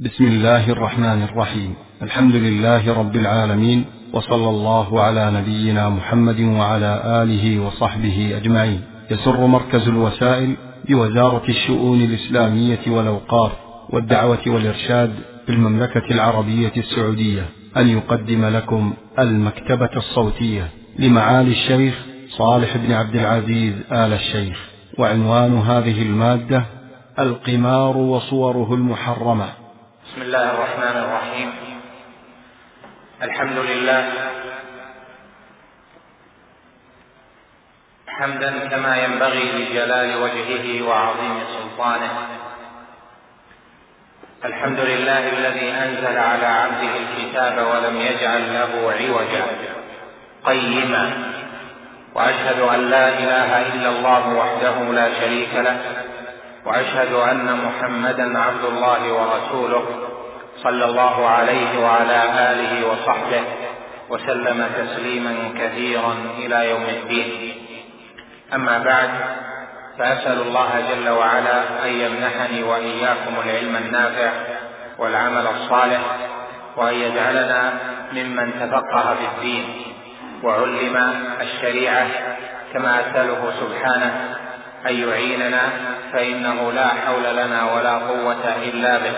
بسم الله الرحمن الرحيم. الحمد لله رب العالمين وصلى الله على نبينا محمد وعلى آله وصحبه أجمعين. يسر مركز الوسائل بوزارة الشؤون الإسلامية والأوقاف والدعوة والإرشاد في المملكة العربية السعودية. أن يقدم لكم المكتبة الصوتية لمعالي الشيخ صالح بن عبد العزيز آل الشيخ. وعنوان هذه المادة القمار وصوره المحرمة. بسم الله الرحمن الرحيم. الحمد لله. حمدا كما ينبغي لجلال وجهه وعظيم سلطانه. الحمد لله الذي أنزل على عبده الكتاب ولم يجعل له عوجا قيما. وأشهد أن لا إله إلا الله وحده لا شريك له. وأشهد أن محمدا عبد الله ورسوله. صلى الله عليه وعلى آله وصحبه وسلم تسليما كثيرا إلى يوم الدين. أما بعد فأسأل الله جل وعلا أن يمنحني وإياكم العلم النافع والعمل الصالح وأن يجعلنا ممن تفقه في الدين وعلم الشريعة كما أسأله سبحانه أن يعيننا فإنه لا حول لنا ولا قوة إلا به.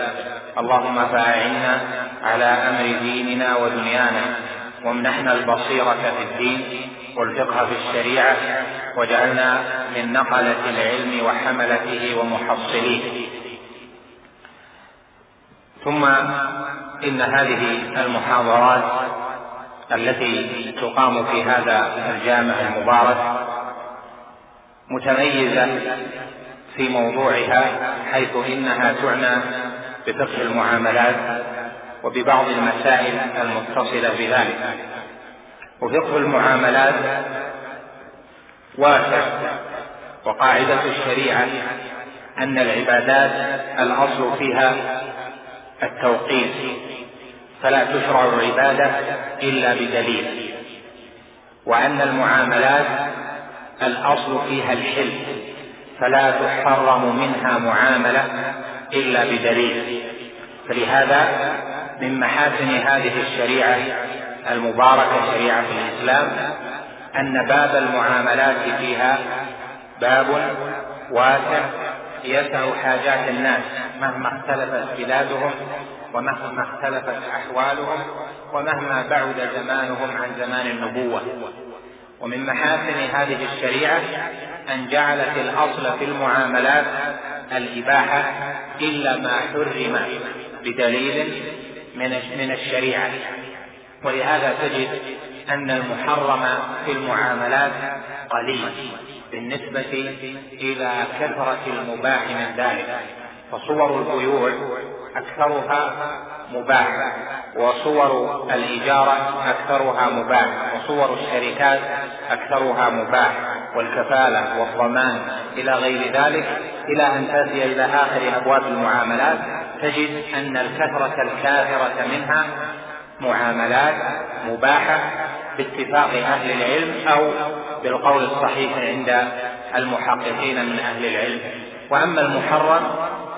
اللهم فاعنا على أمر ديننا ودنيانا وامنحنا البصيرة في الدين والفقه في الشريعة واجعلنا من نقلة العلم وحملته ومحصليه. ثم إن هذه المحاضرات التي تقام في هذا الجامع المبارك متميزة في موضوعها حيث إنها تعنى بفقه المعاملات وببعض المسائل المتصلة بذلك. وفقه المعاملات واسع وقاعدة الشريعة أن العبادات الأصل فيها التوقيت فلا تشرع العبادة إلا بدليل. وأن المعاملات الأصل فيها الحل فلا تحرم منها معاملة إلا بدليل. فلهذا من محاسن هذه الشريعة المباركة شريعة الإسلام أن باب المعاملات فيها باب واسع يسع حاجات الناس مهما اختلفت بلادهم ومهما اختلفت أحوالهم ومهما بعد زمانهم عن زمان النبوة. ومن محاسن هذه الشريعة أن جعلت الأصل في المعاملات الإباحة إلا ما حرم بدليل من الشريعة. ولهذا تجد أن المحرم في المعاملات قليل بالنسبة إلى كثرة المباح من ذلك. فصور البيوع أكثرها مباح وصور الاجاره أكثرها مباح وصور الشركات أكثرها مباح. والكفالة والضمان إلى غير ذلك إلى أن تأتي إلى آخر أبواب المعاملات تجد أن الكثرة الكاثره منها معاملات مباحة باتفاق أهل العلم أو بالقول الصحيح عند المحققين من أهل العلم. وأما المحرم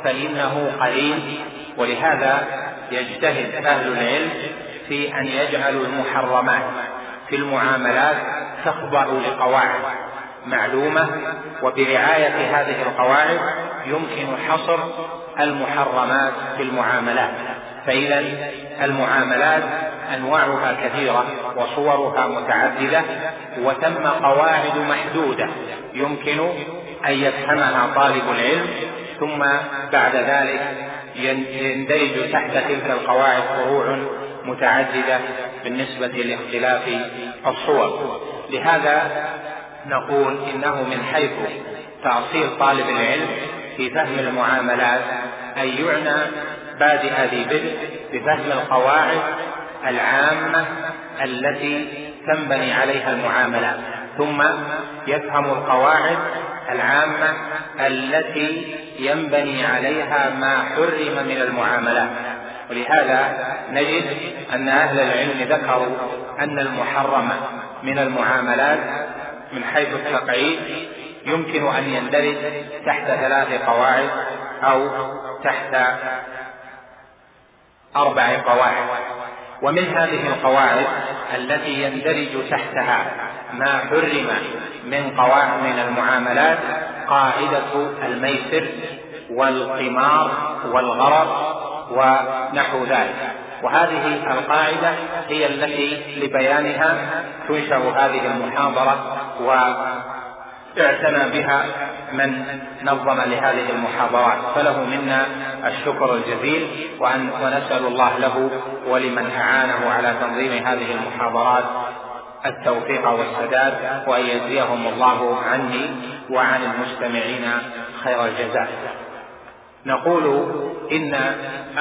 فإنه قليل ولهذا يجتهد أهل العلم في أن يجعلوا المحرمات في المعاملات تخضع لقواعد. معلومة وبرعاية هذه القواعد يمكن حصر المحرمات في المعاملات. فإذا المعاملات أنواعها كثيرة وصورها متعددة وثم قواعد محدودة يمكن أن يفهمها طالب العلم ثم بعد ذلك يندرج تحت تلك القواعد فروع متعددة بالنسبة لاختلاف الصور. لهذا نقول إنه من حيث تعصير طالب العلم في فهم المعاملات أن يعنى بادئ ذي بدء بفهم القواعد العامة التي تنبني عليها المعاملات ثم يفهم القواعد العامة التي ينبني عليها ما حرم من المعاملات ولهذا نجد أن أهل العلم ذكروا أن المحرم من المعاملات من حيث التقعيد يمكن أن يندرج تحت ثلاث قواعد أو تحت أربع قواعد. ومن هذه القواعد التي يندرج تحتها ما حرم من قواعد من المعاملات قاعدة الميسر والقمار والغرر ونحو ذلك. وهذه القاعدة هي التي لبيانها تنشأ هذه المحاضرة واعتنى بها من نظم لهذه المحاضرات. فله منا الشكر الجزيل وأن ونسأل الله له ولمن أعانه على تنظيم هذه المحاضرات التوفيق والسداد وأن يجزيهم الله عني وعن المستمعين خير الجزاء. نقول إن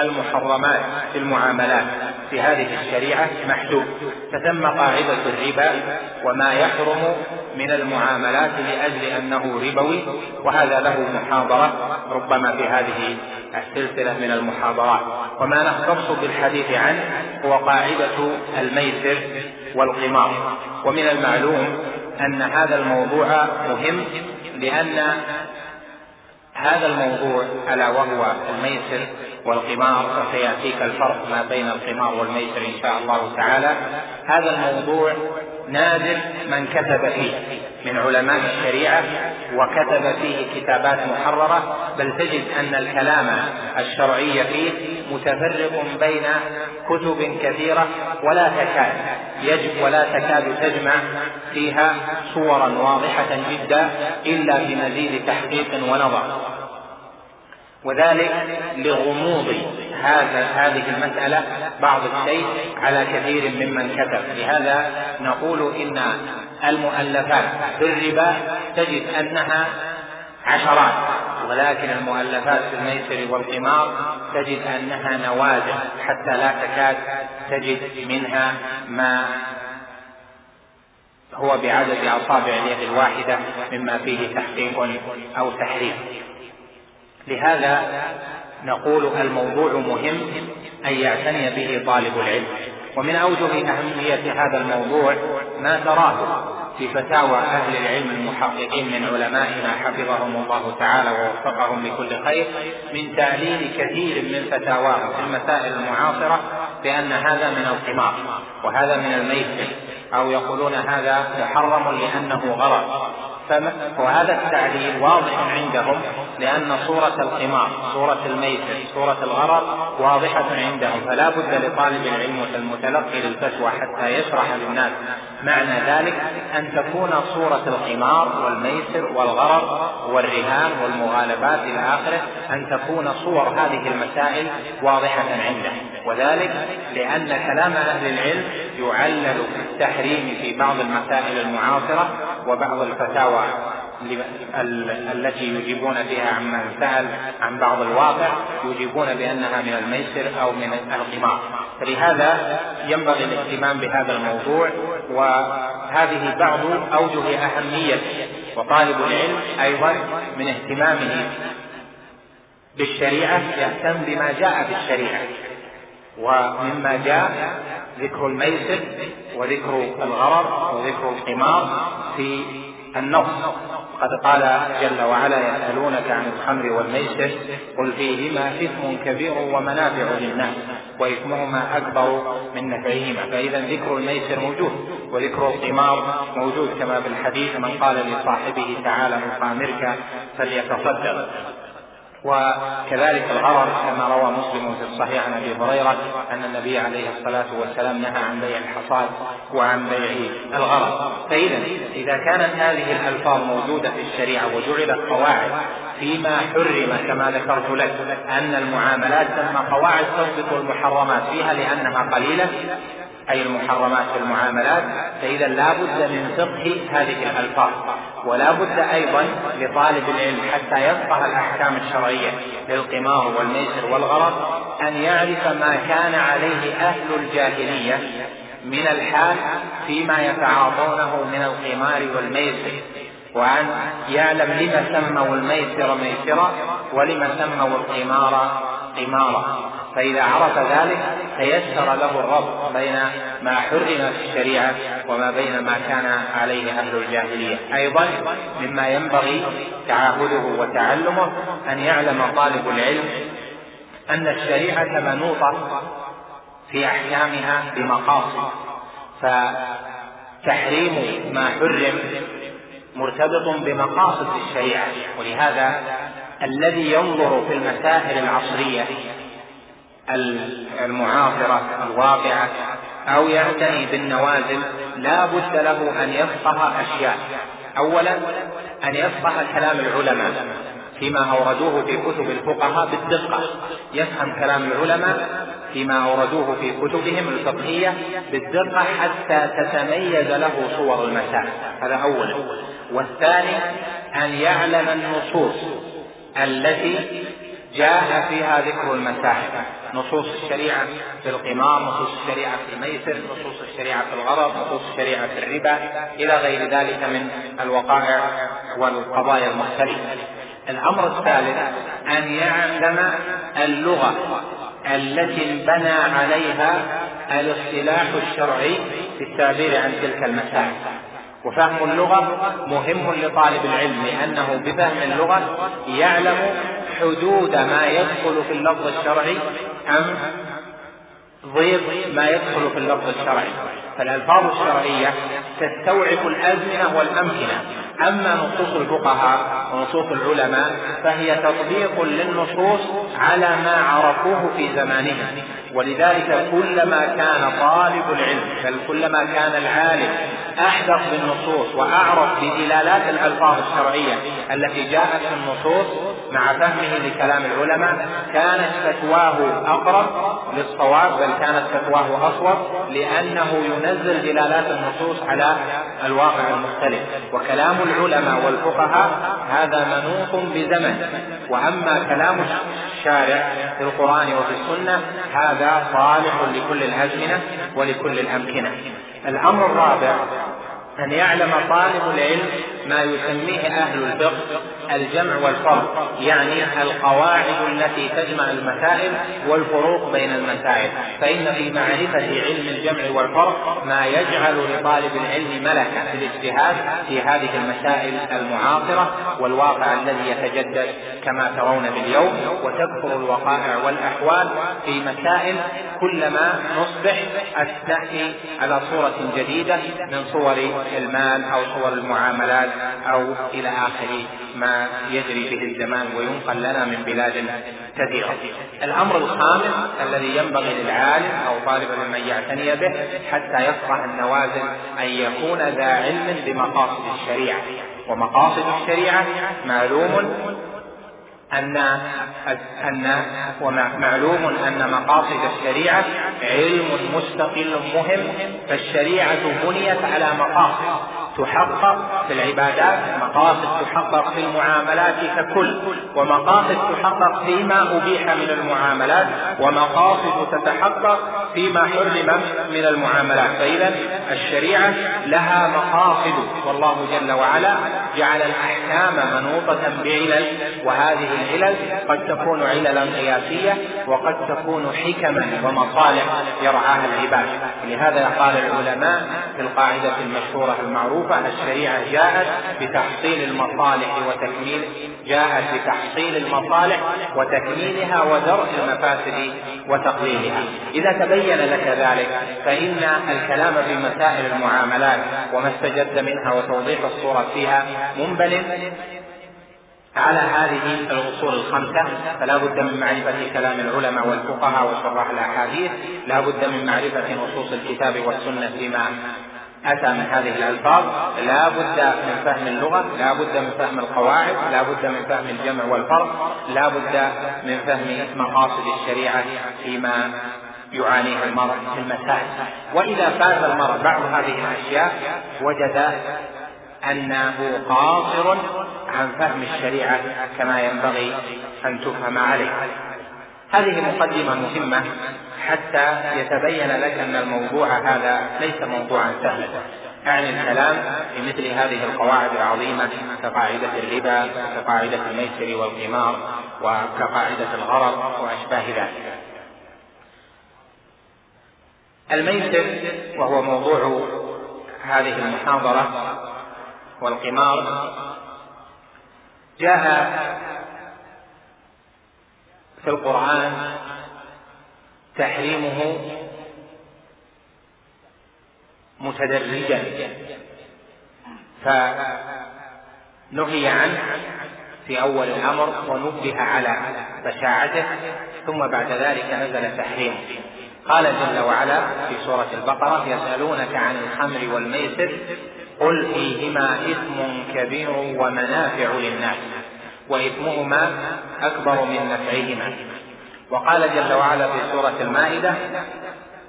المحرمات في المعاملات في هذه الشريعة محدود فتم قاعدة الربا وما يحرم من المعاملات لأجل أنه ربوي وهذا له محاضرة ربما في هذه السلسلة من المحاضرات. وما نختص بالحديث عنه هو قاعدة الميسر والقمار. ومن المعلوم أن هذا الموضوع مهم لأن هذا الموضوع ألا وهو الميسر والقمار وسيأتيك الفرق ما بين القمار والميسر إن شاء الله تعالى. هذا الموضوع نادر من كتب فيه من علماء الشريعة وكتب فيه كتابات محررة بل تجد أن الكلام الشرعي فيه متفرق بين كتب كثيرة ولا تكاد يجب ولا تكاد تجمع فيها صورا واضحة جدا إلا بمزيد تحقيق ونظر. وذلك لغموض هذا هذه المسألة بعض الشيء على كثير ممن كتب. لهذا نقول إن المؤلفات في الربا تجد أنها عشرات ولكن المؤلفات في الميسر والقمار تجد أنها نوادر حتى لا تكاد تجد منها ما هو بعدد أصابع اليد الواحدة مما فيه تحقيق أو تحريف لهذا نقول الموضوع مهم أن يعتني به طالب العلم. ومن أوجه أهمية هذا الموضوع ما تراه في فتاوى أهل العلم المحققين من علمائنا حفظهم الله تعالى ووفقهم لكل خير من تعليل كثير من فتاواهم في المسائل المعاصرة بأن هذا من القمار وهذا من الميسر أو يقولون هذا محرم لأنه غرض وهذا التعليل واضح عندهم لأن صورة القمار صورة الميسر صورة الغرر واضحة عندهم. فلا بد لطالب العلم المتلقي للفتوى حتى يشرح للناس معنى ذلك أن تكون صورة القمار والميسر والغرر والرهان والمغالبات إلى آخره أن تكون صور هذه المسائل واضحة عنده وذلك لأن كلام أهل العلم يعلل في التحريم في بعض المسائل المعاصرة وبعض الفتاوى التي يجيبون فيها عمن سأل عن بعض الواقع يجيبون بأنها من الميسر أو من القمار فلهذا ينبغي الاهتمام بهذا الموضوع وهذه بعض أوجه أهميته وطالب العلم أيضا من اهتمامه بالشريعة يهتم بما جاء في الشريعة ومما جاء ذكر الميسر وذكر الغرض وذكر القمار في النص. قد قال جل وعلا يسألونك عن الخمر والميسر قل فيهما إثم كبير ومنافع للناس وإثمهما أكبر من نفعهما. فإذا ذكر الميسر موجود وذكر القمار موجود كما في الحديث من قال لصاحبه تعالى أقامرك فليتصدق. وكذلك الغرر كما روى مسلم في الصحيح عن أبي هريرة أن النبي عليه الصلاة والسلام نهى عن بيع الحصاد وعن بيع الغرر. فإذا إذا كانت هذه الألفاظ موجودة في الشريعة وجعلت قواعد فيما حرم كما ذكرت لك أن المعاملات ثم قواعد تضبط المحرمات فيها لأنها قليلة أي المحرمات في المعاملات فإذا لا بد من فقه هذه الألفاظ. ولا بد أيضا لطالب العلم حتى يفقه الأحكام الشرعية للقمار والميسر والغرض أن يعرف ما كان عليه أهل الجاهلية من الحال فيما يتعاطونه من القمار والميسر. وأن يعلم لم سموا الميسر ميسرا ولم سموا القمار قمارا. فإذا عرف ذلك تيسر له الربط بين ما حرم في الشريعة وما بين ما كان عليه أهل الجاهلية. أيضا مما ينبغي تعاهده وتعلمه أن يعلم طالب العلم أن الشريعة منوطة في أحكامها بمقاصد فتحريم ما حرم مرتبط بمقاصد الشريعة. ولهذا الذي ينظر في المسائل العصرية المعاصرة الواقعة أو يعتني بالنوازل لا بد له أن يفقه أشياء. أولا أن يفقه كلام العلماء فيما أوردوه في كتب الفقهاء بالدقة. يفهم كلام العلماء فيما أوردوه في كتبهم الفقهية بالدقة حتى تتميز له صور المسائل. هذا أولا والثاني أن يعلم النصوص التي جاء فيها ذكر المسائل نصوص الشريعة في القمار نصوص الشريعة في الميسر نصوص الشريعة في الغرض نصوص الشريعة في الربا إلى غير ذلك من الوقائع والقضايا المختلفة. الأمر الثالث أن يعلم اللغة التي انبنى عليها الاصطلاح الشرعي في التعبير عن تلك المسائل وفهم اللغة مهم لطالب العلم لأنه بفهم اللغة يعلم حدود ما يدخل في اللفظ الشرعي أم ضيق ما يدخل في اللفظ الشرعي. فالألفاظ الشرعية تستوعب الأزمنة والأمكنة. أما نصوص الفقهاء ونصوص العلماء فهي تطبيق للنصوص على ما عرفوه في زمانهم. ولذلك كلما كان طالب العلم بل كلما كان العالم أحدث بالنصوص وأعرف بدلالات الألفاظ الشرعية التي جاءت في النصوص مع فهمه لكلام العلماء كانت فتواه أقرب للصواب بل كانت فتواه أصوب لأنه ينزل دلالات النصوص على الواقع المختلف. وكلام العلماء والفقهاء هذا منوط بزمن. وأما كلام الشارع في القرآن وفي السنة هذا صالح لكل الأزمنة ولكل الأمكنة. الأمر الرابع أن يعلم طالب العلم ما يسميه أهل الفقه الجمع والفرق يعني القواعد التي تجمع المسائل والفروق بين المسائل. فإن في معرفة علم الجمع والفرق ما يجعل لطالب العلم ملكة في الاجتهاد في هذه المسائل المعاصرة والواقع الذي يتجدد كما ترون باليوم وتكثر الوقائع والأحوال في مسائل كلما نصبح نأتي على صورة جديدة من صور المال أو صور المعاملات أو إلى آخر ما يجري به الزمان وينقل لنا من بلاد كثيرة. الأمر الخامس الذي ينبغي للعالم أو طالب أن يعتني به حتى يفقه النوازل أن يكون ذا علم بمقاصد الشريعة. ومقاصد الشريعة معلوم أن أن ومعلوم أن مقاصد الشريعة علم مستقل مهم فالشريعة بنيت على مقاصد تحقق في العبادات مقاصد تحقق في المعاملات ككل ومقاصد تحقق فيما أبيح من المعاملات ومقاصد تتحقق فيما حرم من المعاملات. فإذا الشريعة لها مقاصد والله جل وعلا جعل الأحكام منوطة بعلل وهذه العلل قد تكون عللا قياسية وقد تكون حكما ومصالح يرعاها العباد. لهذا قال العلماء في القاعدة المشهورة المعروفة الشريعة جاءت بتحصيل المصالح وتكميل جاءت بتحصيل المصالح وتكميلها ودرء المفاسد وتقليلها. إذا تبين لك ذلك فإن الكلام في مسائل المعاملات وما استجد منها وتوضيح الصورة فيها منبل على هذه الأصول الخمسة فلا بد من معرفة كلام العلماء والفقهاء وشراح الأحاديث لا بد من معرفة نصوص الكتاب والسنة فيما أتى من هذه الألفاظ لا بد من فهم اللغة لا بد من فهم القواعد لا بد من فهم الجمع والفرق لا بد من فهم مقاصد الشريعة فيما يعانيه المرء في المسائل وإذا فات المرء بعض هذه الأشياء وجد أنه قاصر عن فهم الشريعة كما ينبغي أن تفهم عليه. هذه مقدمة مهمة حتى يتبين لك أن الموضوع هذا ليس موضوعا سهلا. أعني الكلام في مثل هذه القواعد العظيمة كقاعدة الربا كقاعدة الميسر والقمار وكقاعدة الغرض وأشباه ذلك. الميسر وهو موضوع هذه المحاضرة والقمار جاء في القرآن تحريمه متدرجا فنهي عنه في أول الأمر ونبه على بشاعته ثم بعد ذلك نزل تحريمه. قال جل وعلا في سورة البقرة يسألونك عن الخمر والميسر قل فيهما إثم كبير ومنافع للناس وإثمهما أكبر من نفعهما. وقال جل وعلا في سورة المائدة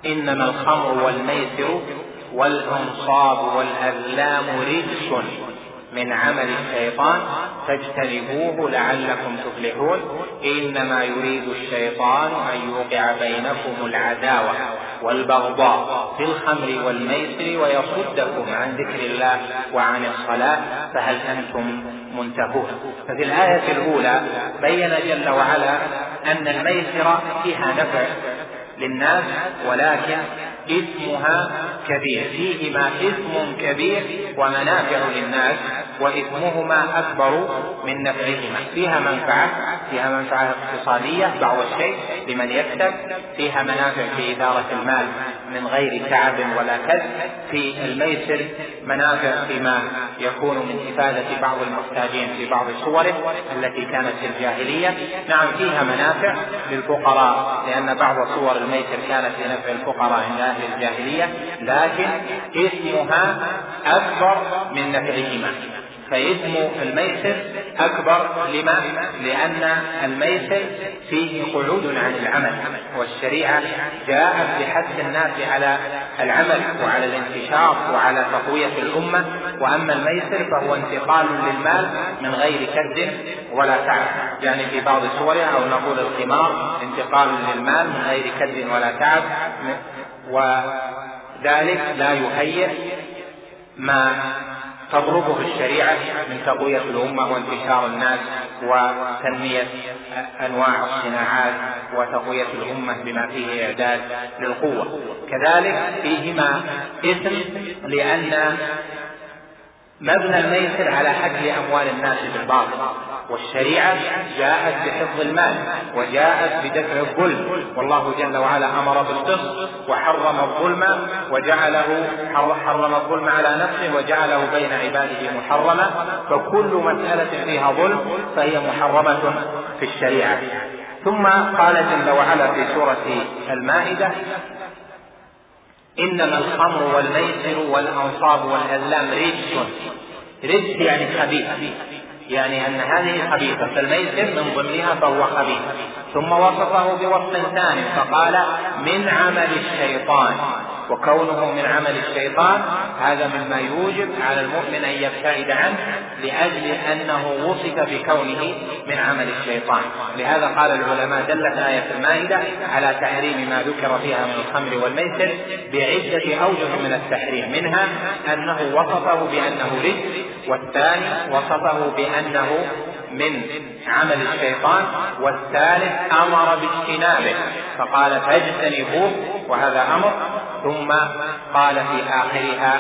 إنما الخمر والميسر والأنصاب والأذلام رجس. من عمل الشيطان فاجتنبوه لعلكم تفلحون. إنما يريد الشيطان أن يوقع بينكم العداوة والبغضاء في الخمر والميسر ويصدكم عن ذكر الله وعن الصلاة فهل أنتم منتهون؟ ففي الآية الأولى بين جل وعلا أن الميسر فيها نفع للناس ولكن إثمها كبير. فيهما إثم كبير ومنافع للناس وإثمهما أكبر من نفعهما. فيها منفعة فيها منفعة اقتصادية بعض الشيء لمن يكسب. فيها منافع في إدارة المال من غير تعب ولا كد في الميسر منافع فيما يكون من إفادة بعض المحتاجين في بعض صوره التي كانت في الجاهلية. نعم فيها منافع للفقراء لأن بعض صور الميسر كانت لنفع الفقراء عند أهل الجاهلية لكن إثمها أكبر من نفعهما. فإثم الميسر أكبر لما؟ لأن الميسر فيه قعود عن العمل والشريعة جاءت بحث الناس على العمل وعلى الانتشار وعلى تقوية الأمة. وأما الميسر فهو انتقال للمال من غير كد ولا تعب يعني في بعض صورها أو نقول القمار انتقال للمال من غير كد ولا تعب وذلك لا يهيئ ما تضربه الشريعة من تقوية الأمة وانتشار الناس وتنمية أنواع الصناعات وتقوية الأمة بما فيه إعداد للقوة. كذلك فيهما إثم لأن مبنى الميسر على حجز أموال الناس بالباطل. والشريعة جاءت بحفظ المال وجاءت بدفع الظلم. والله جل وعلا أمر بالقسط وحرم الظلم وجعله حرم الظلم على نفسه وجعله بين عباده محرما فكل مسألة فيها ظلم فهي محرمة في الشريعة. ثم قال جل وعلا في سورة المائدة إنما الخمر والميسر والأنصاب والأزلام رجس. رجس يعني خبيث. يعني أن هذه خبيثة فالميسر من ضمنها فهو خبيث. ثم وصفه بوصف ثاني فقال من عمل الشيطان. وكونه من عمل الشيطان هذا مما يوجب على المؤمن أن يبتعد عنه لأجل أنه وصف بكونه من عمل الشيطان. لهذا قال العلماء دلت آية المائدة على تحريم ما ذكر فيها من الخمر والميسر بعدة أوجه من التحريم منها أنه وصفه بأنه رزق والثاني وصفه بأنه من عمل الشيطان والثالث أمر باجتنابه فقال فاجتنبوه وهذا أمر ثم قال في آخرها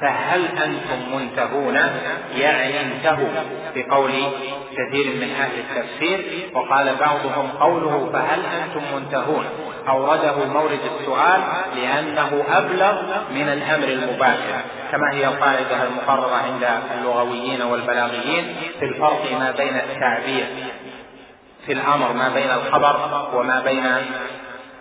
فهل أنتم منتهون؟ يعني انتهوا بقول كثير من أهل التفسير وقال بعضهم قوله فهل أنتم منتهون؟ أورده مورد السؤال لأنه أبلغ من الأمر المباشر كما هي القاعده المقررة عند اللغويين والبلاغيين في الفرق ما بين التعبير في الأمر ما بين الخبر وما بين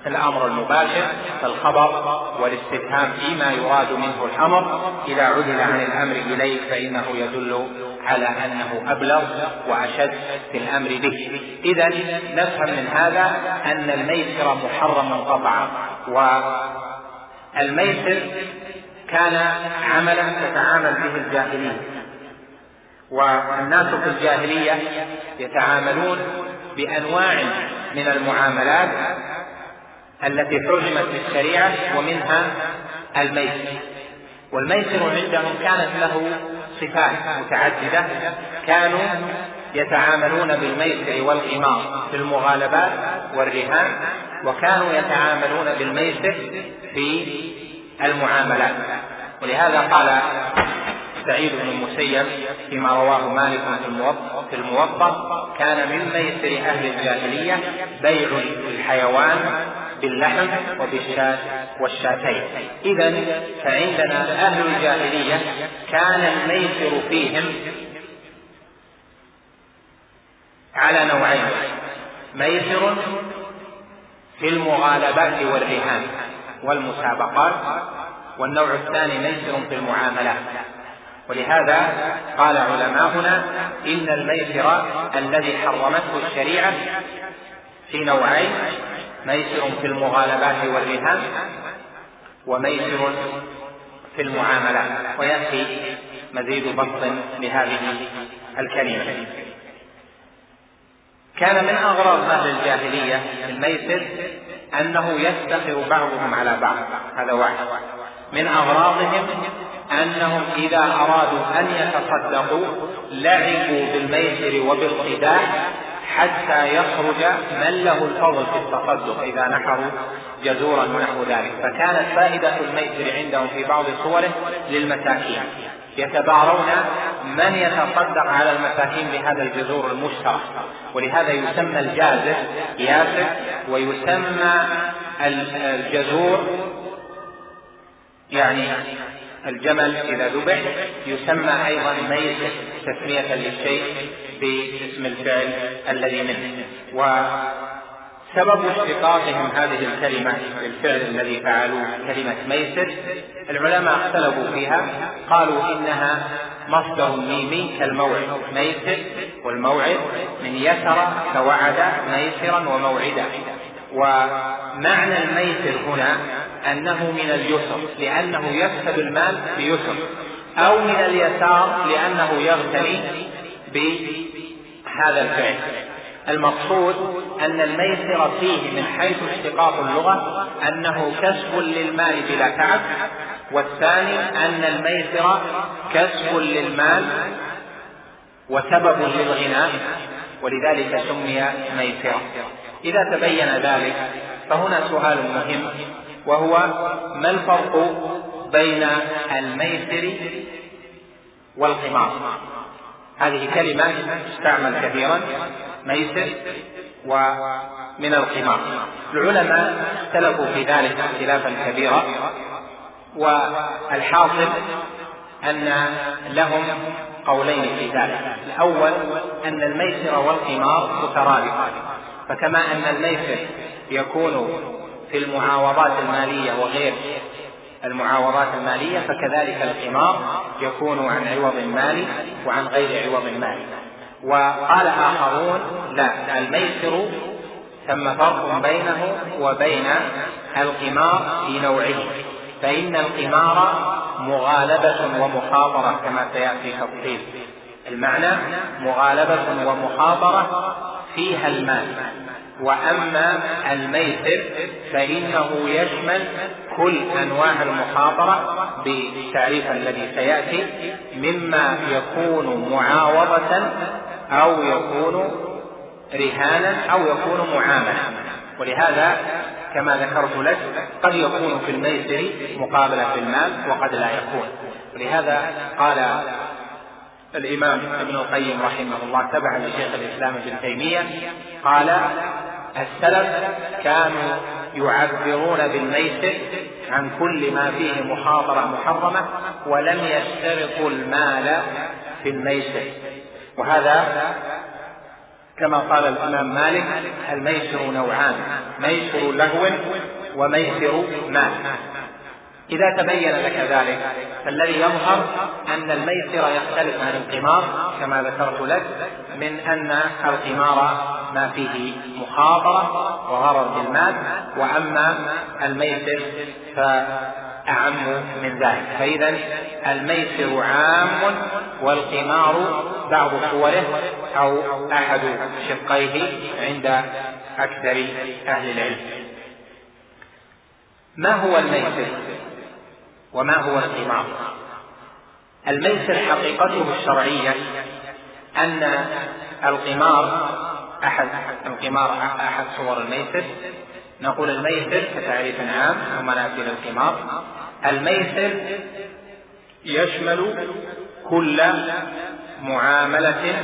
الأمر المباشر فالخبر والاستفهام فيما يراد منه الأمر إذا عدل عن الأمر اليه فإنه يدل على أنه أبلغ وأشد في الأمر به. إذا نفهم من هذا أن الميسر محرم قطعا والميسر كان عملا تتعامل به الجاهلية. والناس في الجاهلية يتعاملون بأنواع من المعاملات التي حرمت بالشريعة ومنها الميسر. والميسر عندهم كانت له صفات متعددة كانوا يتعاملون بالميسر والقمار في المغالبات والرهان وكانوا يتعاملون بالميسر في المعاملات. ولهذا قال سعيد بن المسيب فيما رواه مالك في الموطأ كان من ميسر أهل الجاهلية بيع الحيوان باللحم وبالشاة والشاتين. إذا فعندنا أهل الجاهلية كان الميسر فيهم على نوعين. ميسر في المغالبات والرهان والمسابقات والنوع الثاني ميسر في المعاملات ولهذا قال علماؤنا إن الميسر الذي حرمته الشريعة في نوعين ميسر في المغالبات والرهان وميسر في المعاملات ويأتي مزيد بسط لهذه الكلمة. كان من أغراض أهل الجاهلية الميسر أنه يفتخر بعضهم على بعض. هذا واحد. من أغراضهم أنهم إذا أرادوا أن يتصدقوا لعبوا بالميسر وبالخداع حتى يخرج من له الفضل في التصدق إذا نحروا جزورا ونحو ذلك. فكانت فائدة الميسر عندهم في بعض صوره للمساكين. يتبارون من يتصدق على المساكين بهذا الجذور المشترك. ولهذا يسمى الجازر ياسر ويسمى الجذور يعني الجمل إذا ذبح يسمى أيضا ميت تسمية للشيء باسم الفعل الذي منه. وسبب اشتقاقهم هذه الكلمة الفعل الذي فعلوه كلمة ميسر العلماء اختلفوا فيها قالوا إنها مصدر ميمي كالموعد ميسر والموعد من يسر كوعد ميسرا وموعدا. ومعنى الميسر هنا أنه من اليسر لأنه يكسب المال بيسر أو من اليسار لأنه يغتني بهذا الفعل. المقصود أن الميسر فيه من حيث اشتقاق اللغة أنه كسب للمال بلا تعب والثاني أن الميسر كسب للمال وسبب للغناء ولذلك سمي ميسرا إذا تبين ذلك فهنا سؤال مهم وهو ما الفرق بين الميسر والقمار؟ هذه كلمة تستعمل كثيرا ميسر ومن القمار. العلماء اختلفوا في ذلك اختلافا كبيرا والحاصل أن لهم قولين في ذلك. الأول أن الميسر والقمار مترادفان فكما أن الميسر يكون في المعاوضات المالية وغير المعاوضات المالية فكذلك القمار يكون عن عوض مالي وعن غير عوض مالي وقال آخرون لا الميسر ثم فرق بينه وبين القمار في نوعه. فإن القمار مغالبة ومخاطرة كما سيأتي تفصيل. المعنى مغالبة ومخاطرة فيها المال وأما الميسر فإنه يشمل كل أنواع المخاطره بالتعريف الذي سيأتي مما يكون معاوضة أو يكون رهانا أو يكون معاملة. ولهذا كما ذكرت لك قد يكون في الميسر مقابلة المال وقد لا يكون. ولهذا قال الإمام ابن القيم رحمه الله تبعا لشيخ الإسلام ابن تيمية قال السلف كانوا يعبرون بالميسر عن كل ما فيه مخاطرة محرمة ولم يشترطوا المال في الميسر. وهذا كما قال الإمام مالك الميسر نوعان ميسر لهو وميسر مال. إذا تبين لك ذلك فالذي يظهر أن الميسر يختلف عن القمار كما ذكرت لك من أن القمار ما فيه مخاطرة وغرر بالمال وأما الميسر فأعم من ذلك. فإذا الميسر عام والقمار بعض صوره أو أحد شقيه عند أكثر أهل العلم. ما هو الميسر؟ وما هو القمار الميسر حقيقته الشرعية أن القمار أحد القمار أحد صور الميسر نقول الميسر كتعريف عام ثم نأتي للقمار. الميسر يشمل كل معاملة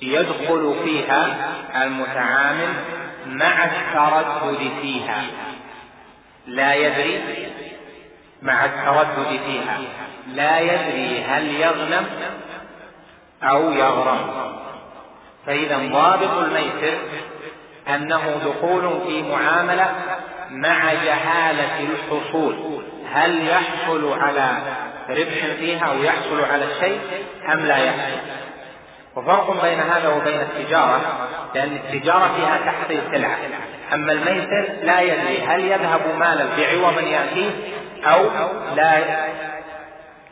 يدخل فيها المتعامل مع التردد فيها. لا يدري مع التردد فيها. لا يدري هل يغنم أو يغرم. فإذا ضابط الميسر أنه دخول في معاملة مع جهالة الحصول. هل يحصل على ربح فيها أو يحصل على الشيء أم لا يحصل؟ وفرق بين هذا وبين التجارة لأن التجارة فيها تحصيل سلعة. أما الميسر لا يدري هل يذهب مالا بعوض يأتيه أو لا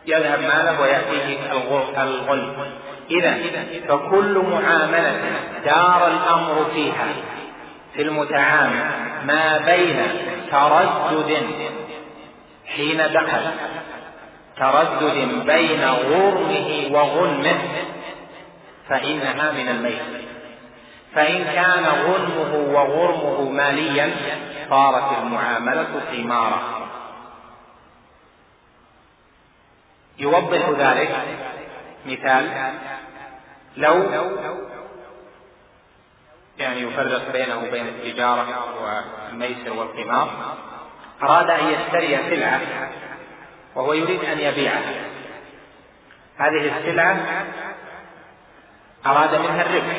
يذهب ماله ويأتيه الغل. إذا فكل معاملة دار الأمر فيها في المتعامل ما بين تردد حين دخل تردد بين غرمه وغنمه فإنها من الميت فإن كان غنمه وغرمه ماليا صارت المعاملة قمارا يوضح ذلك مثال لو يعني يفرق بينه وبين التجارة والميسر والقمار أراد أن يشتري سلعة وهو يريد أن يبيعها. هذه السلعة أراد منها الربح.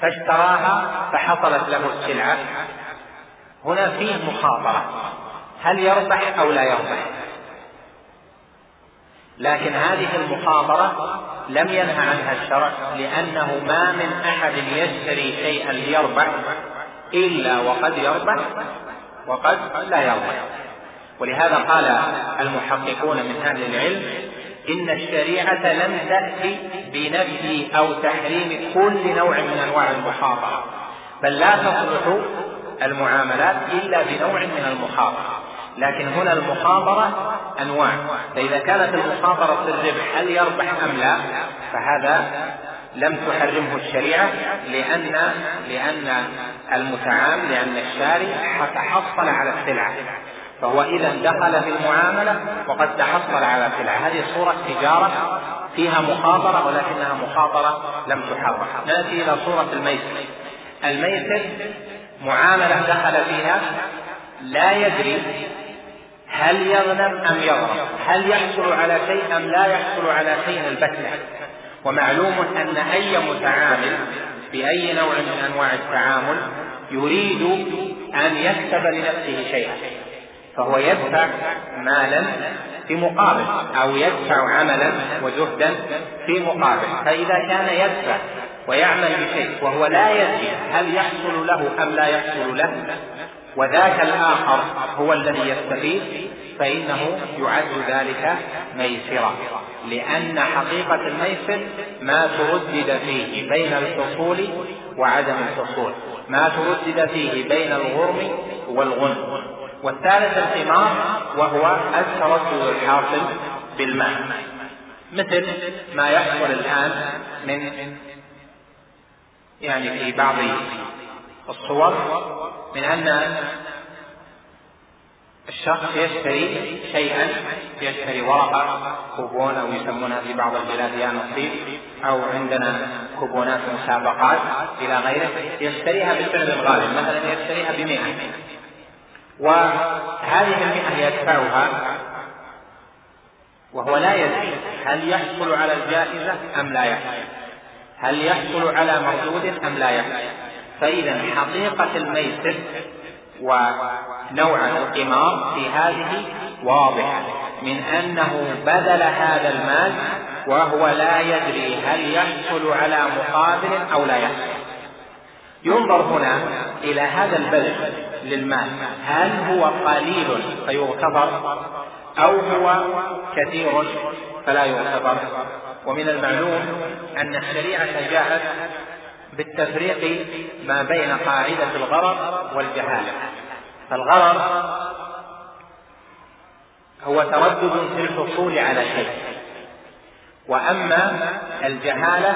فاشتراها فحصلت له السلعة. هنا فيه مخاطرة. هل يربح أو لا يربح؟ لكن هذه المخاطرة لم ينهى عنها الشرع لأنه ما من أحد يشتري شيئا ليربح إلا وقد يربح وقد لا يربح. ولهذا قال المحققون من أهل العلم إن الشريعة لم تأتي بنفي أو تحريم كل نوع من أنواع المخاطرة بل لا تصلح المعاملات إلا بنوع من المخاطرة. لكن هنا المخاطرة أنواع. فإذا كانت المخاطرة في الربح هل يربح أم لا فهذا لم تحرمه الشريعة لأن لأن المتعامل لأن الشاري تحصل على السلعة فهو إذا دخل في المعاملة وقد تحصل على سلعة هذه صورة تجارة فيها مخاطرة ولكنها مخاطرة لم تحرم نأتي إلى صورة الميسر. الميسر معاملة دخل فيها لا يدري هل يغنم أم يغرم هل يحصل على شيء أم لا يحصل على شيء البتة. ومعلوم أن أي متعامل بأي نوع من أنواع التعامل يريد أن يكسب لنفسه شيئا. فهو يدفع مالا في مقابل أو يدفع عملا وجهدا في مقابل. فإذا كان يدفع ويعمل بشيء وهو لا يدري هل يحصل له أم لا يحصل له وذاك الآخر هو الذي يستفيد فإنه يعد ذلك ميسرا لأن حقيقة الميسر ما تردد فيه بين الحصول وعدم الحصول. ما تردد فيه بين الغرم والغنم. والثالث القمار وهو التردد الحاصل بالماء. مثل ما يحصل الآن من يعني في بعض الصور من أن الشخص يشتري شيئا يشتري ورقة كوبون أو يسمونها في بعض البلاد يا نصيب أو عندنا كوبونات مسابقات إلى غيره يشتريها بالسعر الغالب مثلا يشتريها بمئة. وهذه المئة يدفعها وهو لا يدري هل يحصل على الجائزة أم لا يحصل. هل يحصل على مردود أم لا يحصل. فإذا حقيقة الميسر ونوع القمار في هذه واضحة من أنه بذل هذا المال وهو لا يدري هل يحصل على مقابل أو لا يحصل. ينظر هنا إلى هذا البذل للمال. هل هو قليل فيغتفر أو هو كثير فلا يغتفر ومن المعلوم أن الشريعة جاءت بالتفريق ما بين قاعدة الغرض والجهالة. فالغرض هو تردد في الحصول على شيء. وأما الجهالة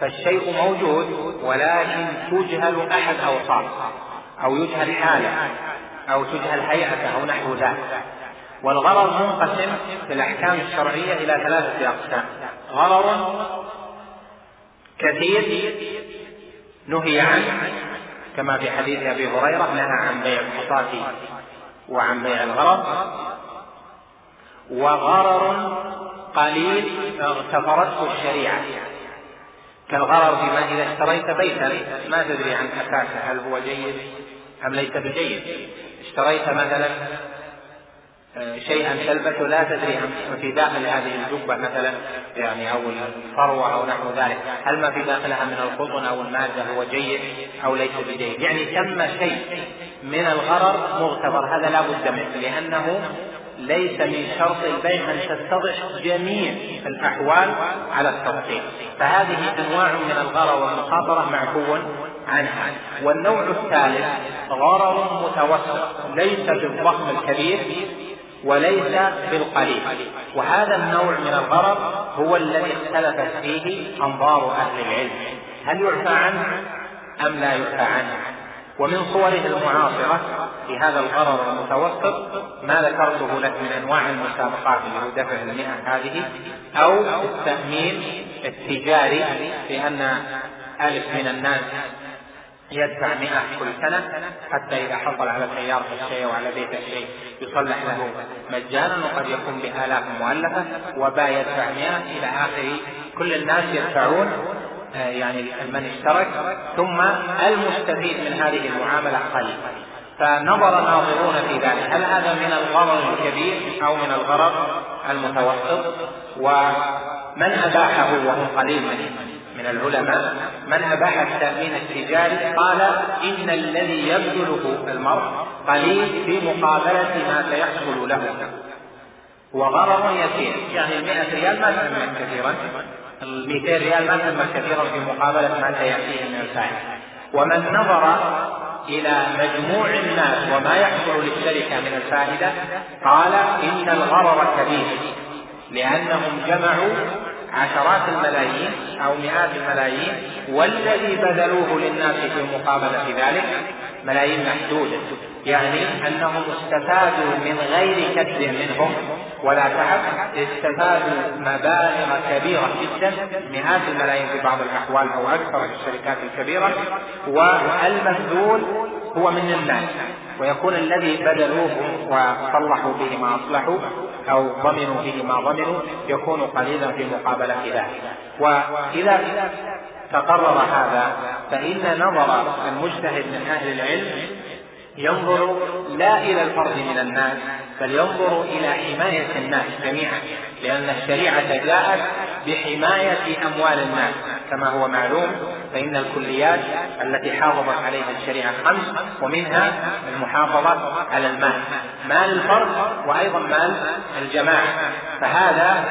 فالشيء موجود ولكن تجهل أحد أوصافه أو يجهل حالة أو تجهل هيئته أو نحو ذلك والغرض منقسم في الأحكام الشرعية إلى ثلاثة أقسام. غرض كثير نهي عنه كما في حديث أبي هريرة نهى عن بيع الحصاة وعن بيع الغرض وغرر قليل اغتفرته الشريعة. كالغرر فيما إذا اشتريت بيتا. ما تدري عن أساسه هل هو جيد أم ليس بجيد. اشتريت مثلا آه، شيئا تلبسه لا تدري عن في داخل هذه الجبة مثلا يعني أو الفروة أو نحو ذلك. هل ما في داخلها من القطن أو المادة هو جيد أو ليس بجيد. يعني تم شيء من الغرر مغتفر هذا لا بد منه لأنه ليس من شرط البيع أن تتضح جميع الأحوال على التفصيل فهذه أنواع من الغرر والمخاطرة معفو عنها. والنوع الثالث غرر متوسط ليس بالضخم الكبير وليس بالقليل. وهذا النوع من الغرر هو الذي اختلفت فيه أنظار أهل العلم. هل يعفى عنه أم لا يعفى عنه؟ ومن صوره المعاصرة في هذا الغرر المتوسط ما ذكرته لك من أنواع المسابقات اللي هو دفع المئة هذه أو التأمين التجاري بأن ألف من الناس يدفع مئة كل سنة حتى إذا حصل على سيارة الشيء وعلى بيت الشيء يصلح له مجانا وقد يكون بآلاف مؤلفة وباء يدفع مئة إلى آخر كل الناس يدفعون يعني من اشترك ثم المستفيد من هذه المعاملة قليل. فنظر الناظرون في ذلك. هل هذا من الغرض الكبير أو من الغرض المتوسط؟ ومن أباحه وهم قليل من من العلماء من أباح التأمين التجاري قال إن الذي يبذله المرء قليل في مقابلة ما سيحصل له. وغرض يسير يعني المئة ريال ما تأمن كثيرا. 200 ريال ما تم كثيرا في مقابلة ما سيأتيه من الفائدة ومن نظر إلى مجموع الناس وما يحصل للشركة من الفائدة قال إن الغرر كبير لأنهم جمعوا عشرات الملايين أو مئات الملايين والذي بذلوه للناس في مقابلة ذلك ملايين محدودة. يعني أنهم استفادوا من غير كد منهم ولا تعب استفادوا مبالغ كبيرة جدا مئات الملايين في بعض الأحوال أو أكثر في الشركات الكبيرة والمبذول هو من الناس ويكون الذي بذلوه وصلحوا به ما أصلحوا أو ضمنوا به ما ضمنوا يكون قليلا في مقابلة ذلك وإذا تقرر هذا فإن نظر المجتهد من أهل العلم ينظر لا إلى الفرد من الناس بل ينظر إلى حماية الناس جميعا لأن الشريعة جاءت بحماية أموال الناس كما هو معلوم. فإن الكليات التي حافظت عليها الشريعة خمس ومنها المحافظة على المال. مال الفرد وأيضا مال الجماعة. فهذا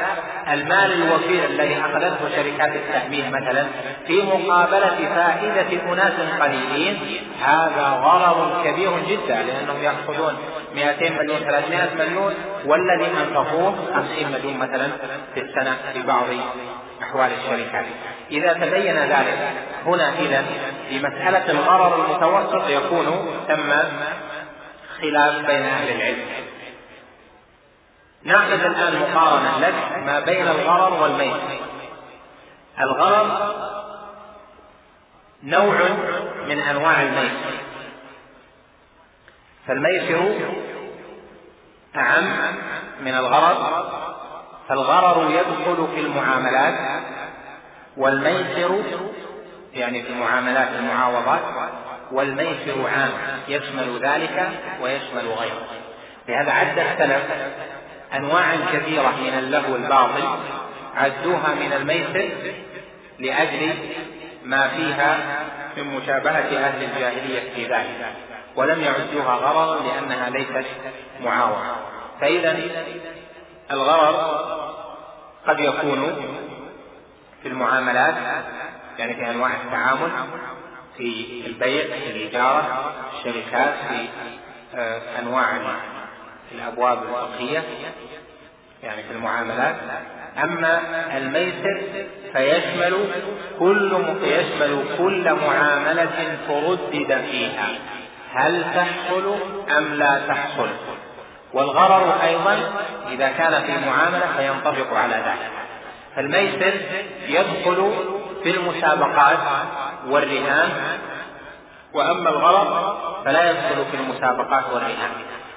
المال الوفير الذي أخذته شركات التأمين مثلا في مقابلة فائدة أناس قليلين هذا غرض كبير جدا لأنهم يأخذون 200 مليون 300 مليون والذي أنفقوه 50 مليون مثلا في السنة في بعض أحوال الشركات. إذا تبين ذلك. هنا إذا في مسألة الغرر المتوسط يكون ثم خلاف بين أهل العلم. ناخذ الآن مقارنة لك ما بين الغرر والميت. الغرر نوع من أنواع الميت. فالميسر أعم من الغرر فالغرر يدخل في المعاملات والميسر يعني في معاملات المعاوضات والميسر عام يشمل ذلك ويشمل غيره. لهذا عد السلف أنواعا كثيرة من اللهو الباطل عدوها من الميسر لأجل ما فيها من مشابهة أهل الجاهلية في ذلك ولم يعدوها غرضا لأنها ليست معاوضة. فإذا الغرض قد يكون في المعاملات يعني في أنواع التعامل في البيع في الإجارة الشركات في آه، أنواع الأبواب الفقهية يعني في المعاملات. أما الميسر فيشمل كل يشمل كل معاملة تردد فيها هل تحصل أم لا تحصل. والغرر أيضا إذا كان في معاملة فينطبق على ذلك. فالميسر يدخل في المسابقات والرهان. وأما الغرض فلا يدخل في المسابقات والرهان.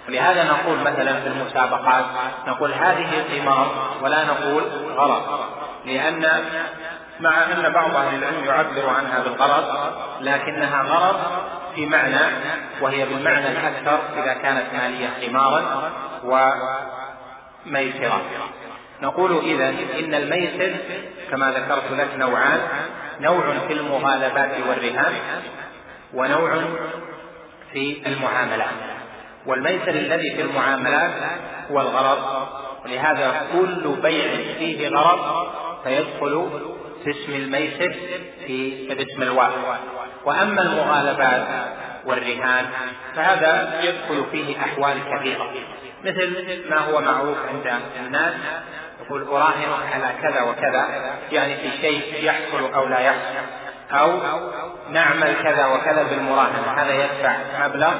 لهذا نقول مثلا في المسابقات نقول هذه قمار ولا نقول غرض لأن مع أن بعض أهل العلم يعبر عنها بالغرض لكنها غرض في معنى وهي بالمعنى الأكثر إذا كانت مالية قمارا وميسرا نقول إذا إن الميسر كما ذكرت لك نوعان نوع في المغالبات والرهان ونوع في المعاملات. والميسر الذي في المعاملات هو الغرض ولهذا كل بيع فيه غرض فيدخل في اسم الميسر في باسم الواو وأما المغالبات والرهان فهذا يدخل فيه أحوال كثيرة. مثل ما هو معروف عند الناس يقول اراهنك على كذا وكذا يعني في شيء يحصل أو لا يحصل أو نعمل كذا وكذا بالمراهنة هذا يدفع مبلغ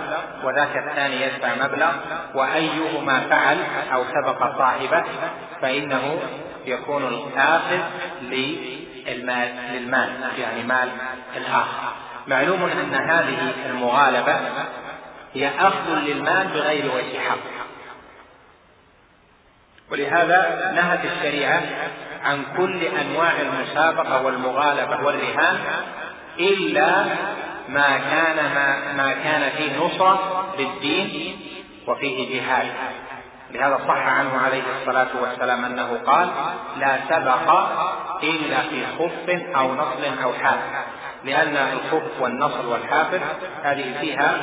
وذاك الثاني يدفع مبلغ وأيهما فعل أو سبق صاحبه فإنه يكون الآخذ للمال للمال يعني مال الآخر. معلوم أن هذه المغالبة هي أخذ للمال بغير وجه حق. ولهذا نهت الشريعة عن كل أنواع المسابقة والمغالبة والرهان إلا ما كان ما, ما كان فيه نصرة للدين وفيه جهاد. لهذا صح عنه عليه الصلاة والسلام أنه قال لا سبق إلا في خف أو نصل أو حافل لأن الخف والنصر والحافل هذه فيها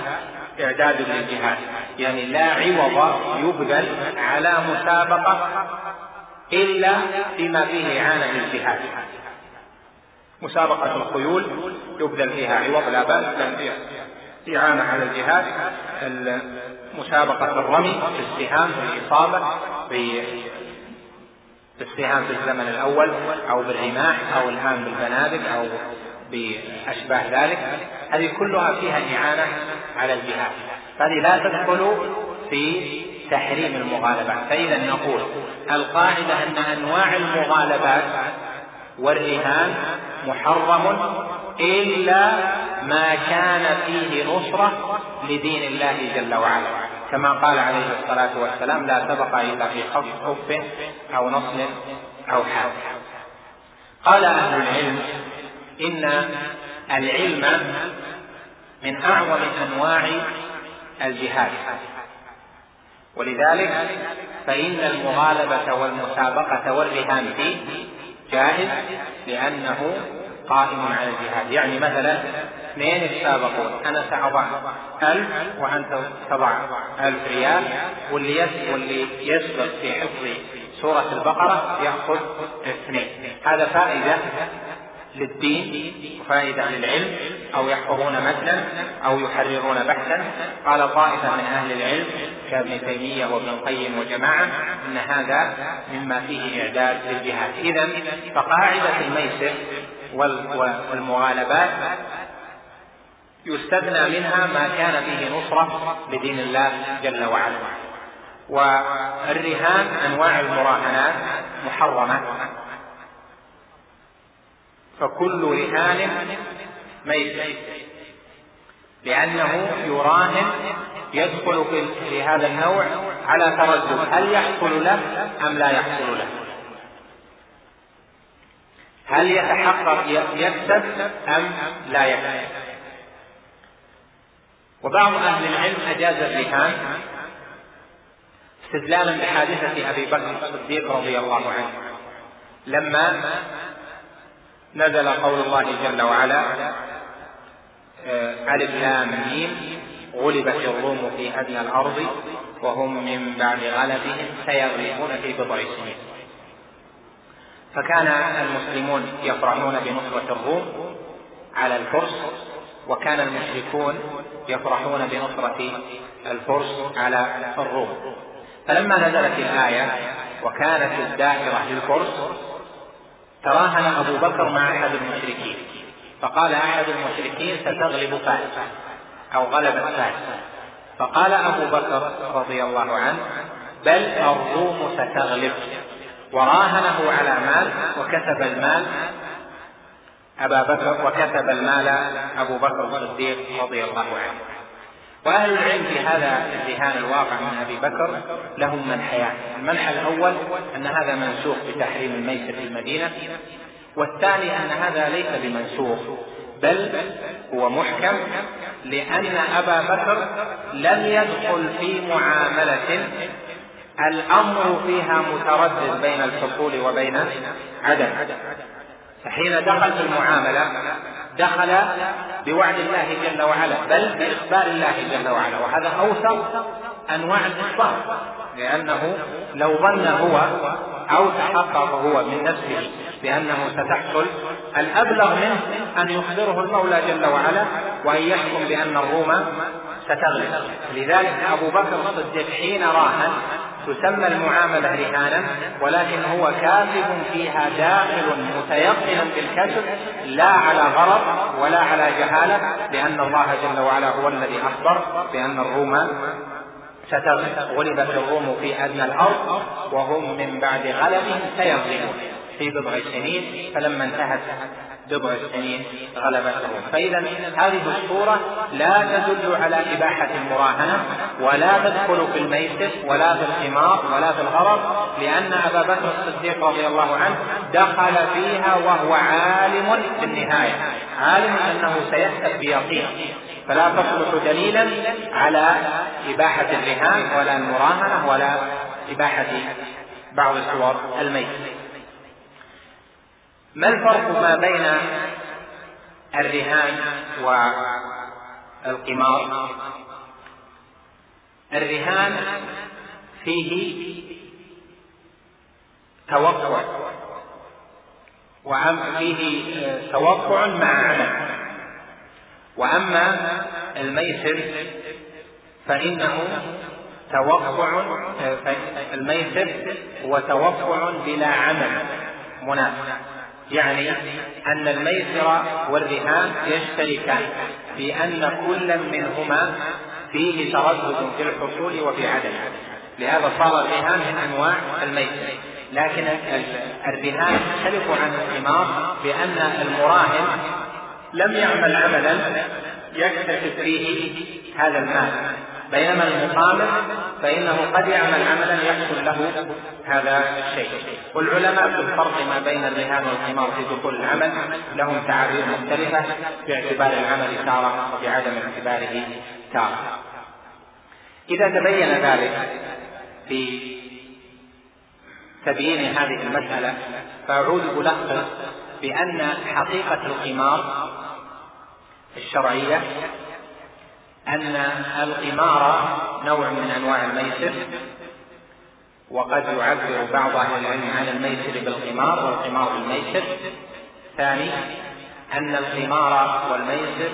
إعداد للجهاد. يعني لا عوض يبذل على مسابقة إلا فيما فيه إعانة للجهاد مسابقة الخيول يبذل فيها عوض لا بأس لأن إعانة على الجهاد. مسابقة الرمي في السهام في الإصابة في السهام في الزمن الأول أو بالرماح أو الآن بالبنادق أو بأشباه ذلك. هذه كلها فيها إعانة على الجهاد. هذه لا تدخل في تحريم المغالبات. فإذا نقول القاعدة أن أنواع المغالبات والرهان محرم إلا ما كان فيه نصرة لدين الله جل وعلا. كما قال عليه الصلاة والسلام لا تبقى إلا في خف أو نصل أو حال قال أهل العلم إن العلم من أعظم أنواع الجهاد. ولذلك فإن المغالبة والمسابقة والرهان فيه جائز لأنه قائم على الجهاد. يعني مثلا اثنين يتسابقون. أنا سأضع ألف وأنت تضع ألف ريال. واللي واللي يسبق في حفظ سورة البقرة يأخذ اثنين. هذا فائدة للدين وفائدة للعلم أو يحفظون متنا أو يحررون بحثا. قال طائفة من أهل العلم كابن تيمية وابن القيم وجماعة أن هذا مما فيه إعداد للجهاد. إذا فقاعدة الميسر والمغالبات يستثنى منها ما كان فيه نصرة لدين الله جل وعلا. والرهان أنواع المراهنات محرمة. فكل رهان ميت. لأنه يراهن يدخل في هذا النوع على تردد هل يحصل له أم لا يحصل له؟ هل يتحقق يكسب أم لا يكسب؟ وبعض أهل العلم أجاز الرهان استدلالا بحادثة أبي بكر الصديق رضي الله عنه لما نزل قول الله جل وعلا آه، ألف لام ميم غلبت الروم في أدنى الأرض وهم من بعد غلبهم سيغلبون في بضع سنين. فكان المسلمون يفرحون بنصرة الروم على الفرس وكان المشركون يفرحون بنصرة الفرس على الروم. فلما نزلت الآية وكانت الدائرة للفرس تراهن أبو بكر مع أحد المشركين. فقال أحد المشركين ستغلب فارس أو غلبت فارس فقال أبو بكر رضي الله عنه بل الروم ستغلب. وراهنه على مال وكتب المال أبا بكر وكتب المال أبو بكر الصديق رضي الله عنه. وأهل العلم في هذا الذهان الواقع من أبي بكر لهم منحيان. المنحى الأول أن هذا منسوخ بتحريم الميسر في المدينة والثاني أن هذا ليس بمنسوخ بل هو محكم لأن أبا بكر لم يدخل في معاملة الأمر فيها متردد بين الحصول وبين عدم. فحين دخل في المعاملة دخل بوعد الله جل وعلا بل بإخبار الله جل وعلا. وهذا أوثق أنواع الإخبار لأنه لو ظن هو أو تحقق هو من نفسه بأنه ستحصل الأبلغ منه أن يخبره المولى جل وعلا وأن يحكم بأن الروم ستغلب لذلك أبو بكر الصديق حين راهن تسمى المعاملة رهانا ولكن هو كاذب فيها داخل متيقن بالكسب لا على غرض ولا على جهالة لأن الله جل وعلا هو الذي أخبر بأن الروم ستغلبت الروم في أدنى الأرض وهم من بعد غلبهم سيغلبون في بضع سنين فلما انتهت بضع سنين غلبته. فإذا هذه الصورة لا تدل على إباحة المراهنة ولا تدخل في الميسر ولا في القمار ولا في الغرض لأن أبا بكر الصديق رضي الله عنه دخل فيها وهو عالم في النهاية. عالم أنه سيكسب بيقين. فلا تصلح دليلا على إباحة الرهان ولا المراهنة ولا إباحة بعض صور الميت ما الفرق ما بين الرهان والقمار؟ الرهان فيه توقع وفيه توقع مع عمل. وأما الميسر فإنه توقع الميسر هو توقع بلا عمل مناسب يعني أن الميسر والرهان يشتركان في أن كل منهما فيه تردد في الحصول وفي عدمه لهذا صار الرهان من أنواع الميسر. لكن الرهان يختلف عن القمار بأن المراهن لم يعمل عملا يكتسب فيه هذا المال. بينما المقامر فإنه قد يعمل عملا يحصل له هذا الشيء. والعلماء في الفرق ما بين الرهان والقمار في دخول العمل لهم تعابير مختلفة باعتبار العمل تارة وبعدم اعتباره تارة. إذا تبين ذلك في تبيين هذه المسألة فأعود ألخص بأن حقيقة القمار الشرعية أن القمار نوع من أنواع الميسر وقد يعبر بعض أهل العلم عن الميسر بالقمار والقمار بالميسر ثاني أن القمار والميسر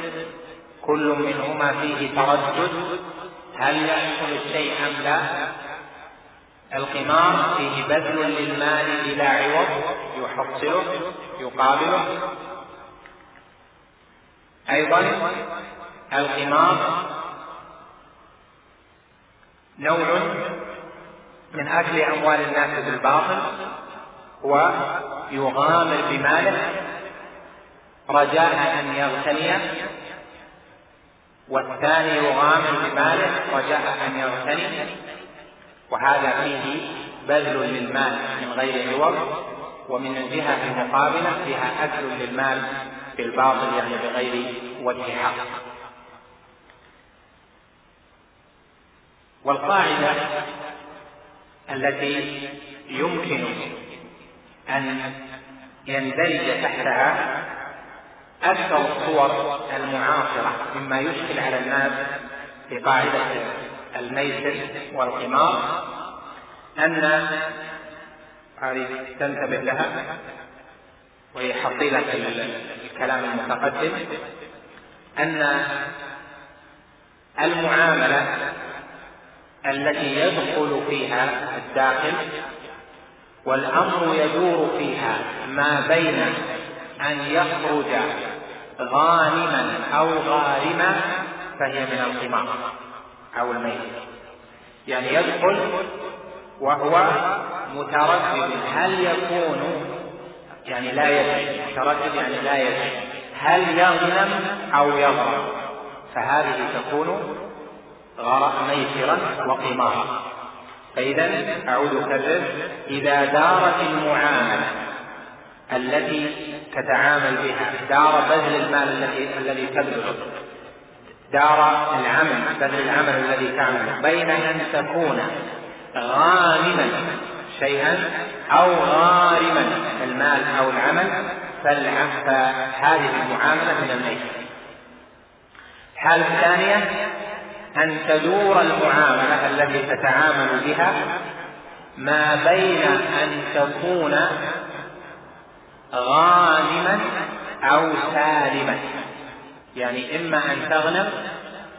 كل منهما فيه تردد هل يحصل الشيء أم لا؟ القمار فيه بذل للمال بلا عوض يحصله يقابله. أيضا القمار نوع من أكل أموال الناس بالباطل ويغامر بماله رجاء أن يغتني والثاني يغامر بماله رجاء أن يغتني. وهذا فيه بذل للمال من غير عوض ومن الجهة المقابلة فيها أكل للمال بالباطل يعني بغير وجه حق. والقاعدة التي يمكن أن يندرج تحتها أكثر الصور المعاصرة مما يشكل على الناس في قاعدة الميسر والقمار أن تنتبه لها وهي حصيلة الكلام المتقدم أن المعاملة التي يدخل فيها الداخل والأمر يدور فيها ما بين أن يخرج غانما أو غارما فهي من القمار أو الميت. يعني يدخل وهو متردد هل يكون يعني لا يدري متردد يعني لا يدري هل يغنم أو يضرب فهذه تكون ميسرا وقمارا. فإذا أعود أكرر إذا دارت المعاملة التي تتعامل بها دار بذل المال الذي الذي تبذله دار العمل بذل العمل الذي تعمل بين أن تكون غانما شيئا أو غارما المال أو العمل فهذه المعاملة من الميسر. الحالة الثانية أن تدور المعاملة التي تتعامل بها ما بين أن تكون غانما أو سالما. يعني إما أن تغنم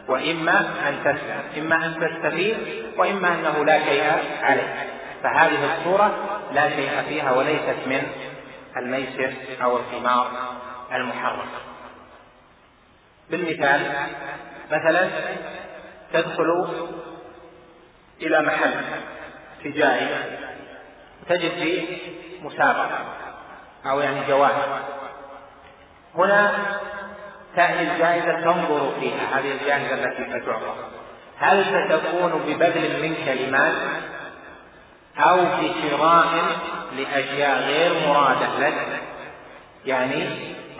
وإما أن تسلم. إما أن تستفيد وإما أنه لا شيء عليه فهذه الصورة لا شيء فيها وليست من الميسر أو القمار المحرم. بالمثال مثلا تدخل إلى محل تجاري تجد فيه مسابقة أو يعني جوائز هنا تأتي الجائزة تنظر فيها هذه الجائزة التي ستعطى هل ستكون ببذل منك لمال أو بشراء لأشياء غير مرادة لك؟ يعني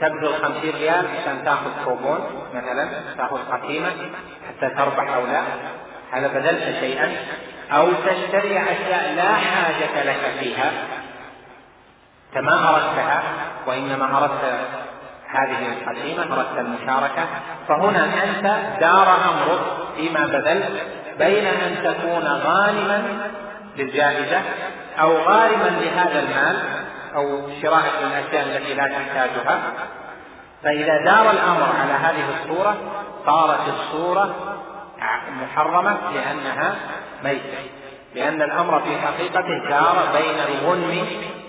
تبذل خمسين ريال عشان تأخذ كوبون مثلا تأخذ قسيمة حتى تربح أو لا هذا بذلت شيئا. أو تشتري أشياء لا حاجة لك فيها أنت ما أردتها وإنما أردت هذه القسيمة أردت المشاركة فهنا أنت دار أمرك فيما بذلت بين أن تكون غانما للجائزة أو غارما لهذا المال أو شراء الأشياء التي لا تحتاجها. فإذا دار الأمر على هذه الصورة صارت الصورة محرمة لأنها ميتة. لأن الأمر في حقيقته دار بين الغنم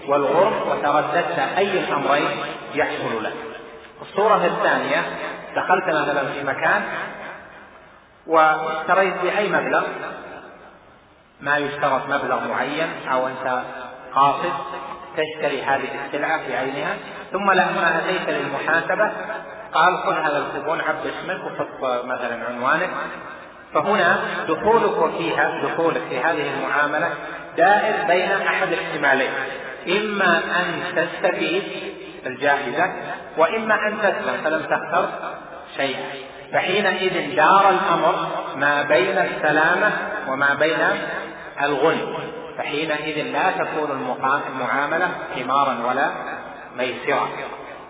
والغرم وترددت أي الأمرين يحصل لك الصورة الثانية دخلت مثلا في مكان واشتريت بأي مبلغ؟ ما يشترط مبلغ معين أو أنت قاصد تشتري هذه السلعة في عينها. ثم لما أتيت للمحاسبة قال خذ هذا الكوبون عبد اسمك وحط مثلا عنوانك. فهنا دخولك فيها دخولك في هذه المعاملة دائر بين أحد الاحتمالين إما أن تستفيد الجائزة وإما أن تسلم فلم تخسر شيئا. فحينئذ دار الأمر ما بين السلامة وما بين الغنم فحينئذ لا تكون المعاملة حمارا ولا ميسرا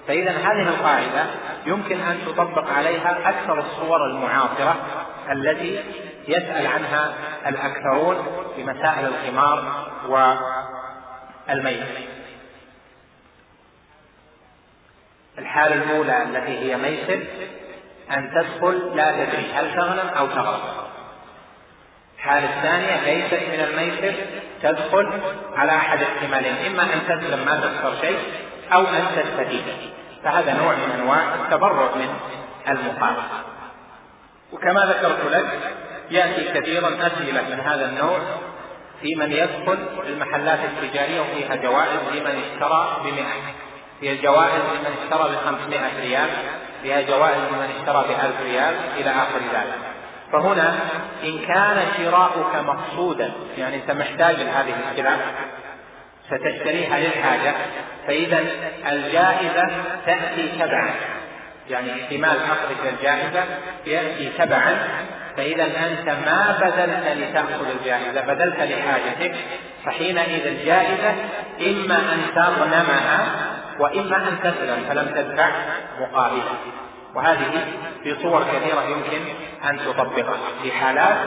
فإذا هذه القاعدة يمكن أن تطبق عليها أكثر الصور المعاصرة التي يسأل عنها الأكثرون في مسائل القمار والميت. الحالة الأولى التي هي ميسر أن تدخل لا تدري هل تغنم أو تغرب الحالة الثانية ليست من الميسر تدخل على أحد احتمالين إما أن تسلم ما تخسر شيء أو أن تستفيد فهذا نوع من أنواع التبرع من المقابلة وكما ذكرت لك يأتي كثيرا أسئلة من هذا النوع في من يدخل المحلات التجارية وفيها جوائز لمن اشترى بمئة. فيها جوائز لمن اشترى بخمسمائة ريال فيها جوائز لمن اشترى بألف ريال إلى آخر ذلك. فهنا إن كان شراؤك مقصودا يعني أنت محتاج لهذه السلع ستشتريها للحاجة فإذا الجائزة تأتي تبعا. يعني احتمال أخذك الجائزة يأتي تبعا. فإذا أنت ما بذلت لتأخذ الجائزة بذلت لحاجتك فحينئذ الجائزة إما أن تغنمها وإما أن تسلم فلم تدفع مقابلها. وهذه في صور كثيرة يمكن أن تطبقها. في حالات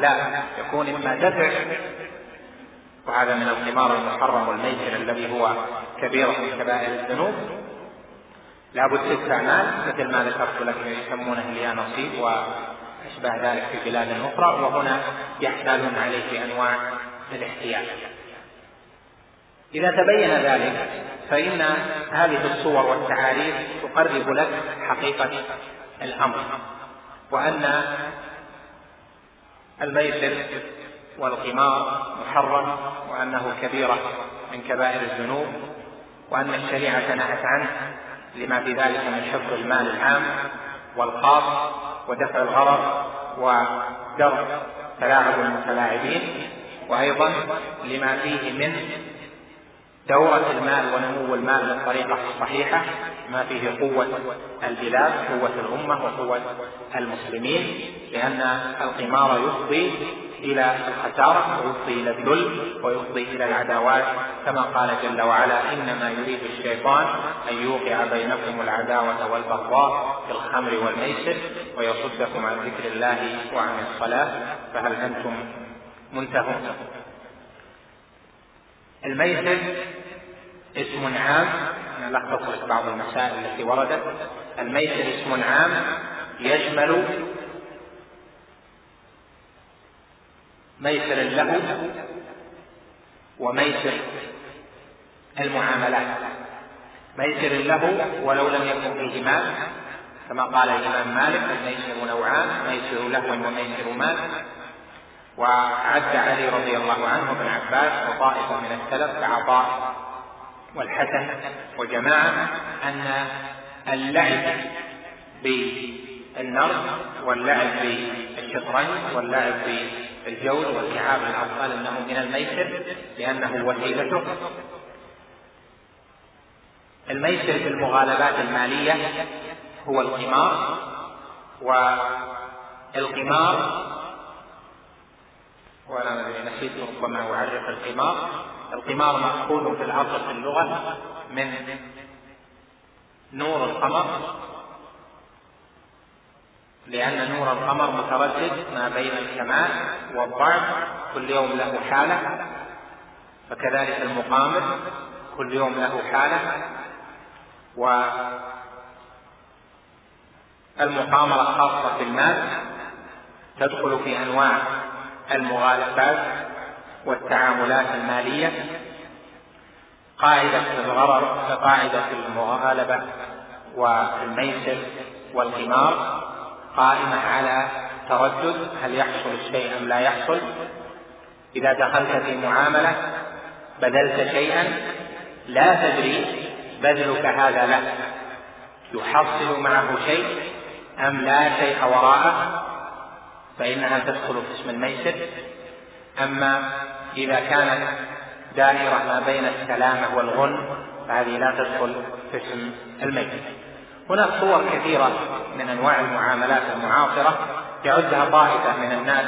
لا يكون إما دفع وهذا من القمار المحرم والميسر الذي هو كبيرة من كبائر الذنوب. لابد استعمال مثل ما ذكرت لك يسمونه اليانصيب واشباه ذلك في بلاد أخرى وهنا يحتالون عليه بانواع الاحتيال. إذا تبين ذلك فإن هذه الصور والتعاريف تقرب لك حقيقة الأمر وأن الميسر والقمار محرم وأنه كبيرة من كبائر الذنوب وأن الشريعة نهت عنه لما في ذلك من حفظ المال العام والخاص ودفع الغرر ودرء تلاعب المتلاعبين وأيضا لما فيه من دورة المال ونمو المال بالطريقة الصحيحة ما فيه قوة البلاد قوة الأمة وقوة المسلمين لأن القمار يفضي إلى الخسارة ويفضي إلى الذل ويفضي إلى العداوات. كما قال جل وعلا إنما يريد الشيطان أن يوقع بينكم العداوة والبغضاء في الخمر والميسر ويصدكم عن ذكر الله وعن الصلاة. فهل أنتم منتهون؟ الميسر اسم عام أنا لخص بعض المسائل التي وردت. الميسر اسم عام يشمل ميسر له وميسر المعاملات. ميسر له ولو لم يكن فيه مال كما قال الإمام مالك الميسر نوعان ميسر له وميسر مال. وعد علي رضي الله عنه ابن عباس وطائفة من السلف كعطاء والحسن وجماعة أن اللعب بالنرد واللعب بالشطرنج واللعب بالجول واللعاب الأطفال أنه من الميسر لأنه وسيلته. الميسر في المغالبات المالية هو القمار والقمار وأنا نسيت ربما أعرف القمار. القمار مأخوذ في الأصل في اللغة من نور القمر. لأن نور القمر متردد ما بين الكمال والضعف كل يوم له حالة. فكذلك المقامر كل يوم له حالة. والمقامرة خاصة في المال تدخل في أنواع المغالبات والتعاملات المالية. قاعدة الغرر كقاعدة المغالبة والميسر والقمار قائمة على تردد هل يحصل الشيء أم لا يحصل. إذا دخلت في معاملة بذلت شيئا لا تدري بذلك هذا له. يحصل معه شيء أم لا شيء وراءه. فإنها تدخل في اسم الميسر. أما إذا كانت دائرة ما بين السلامة والغن فهذه لا تدخل في اسم الميت هناك صور كثيرة من أنواع المعاملات المعاصرة يعدها طائفة من الناس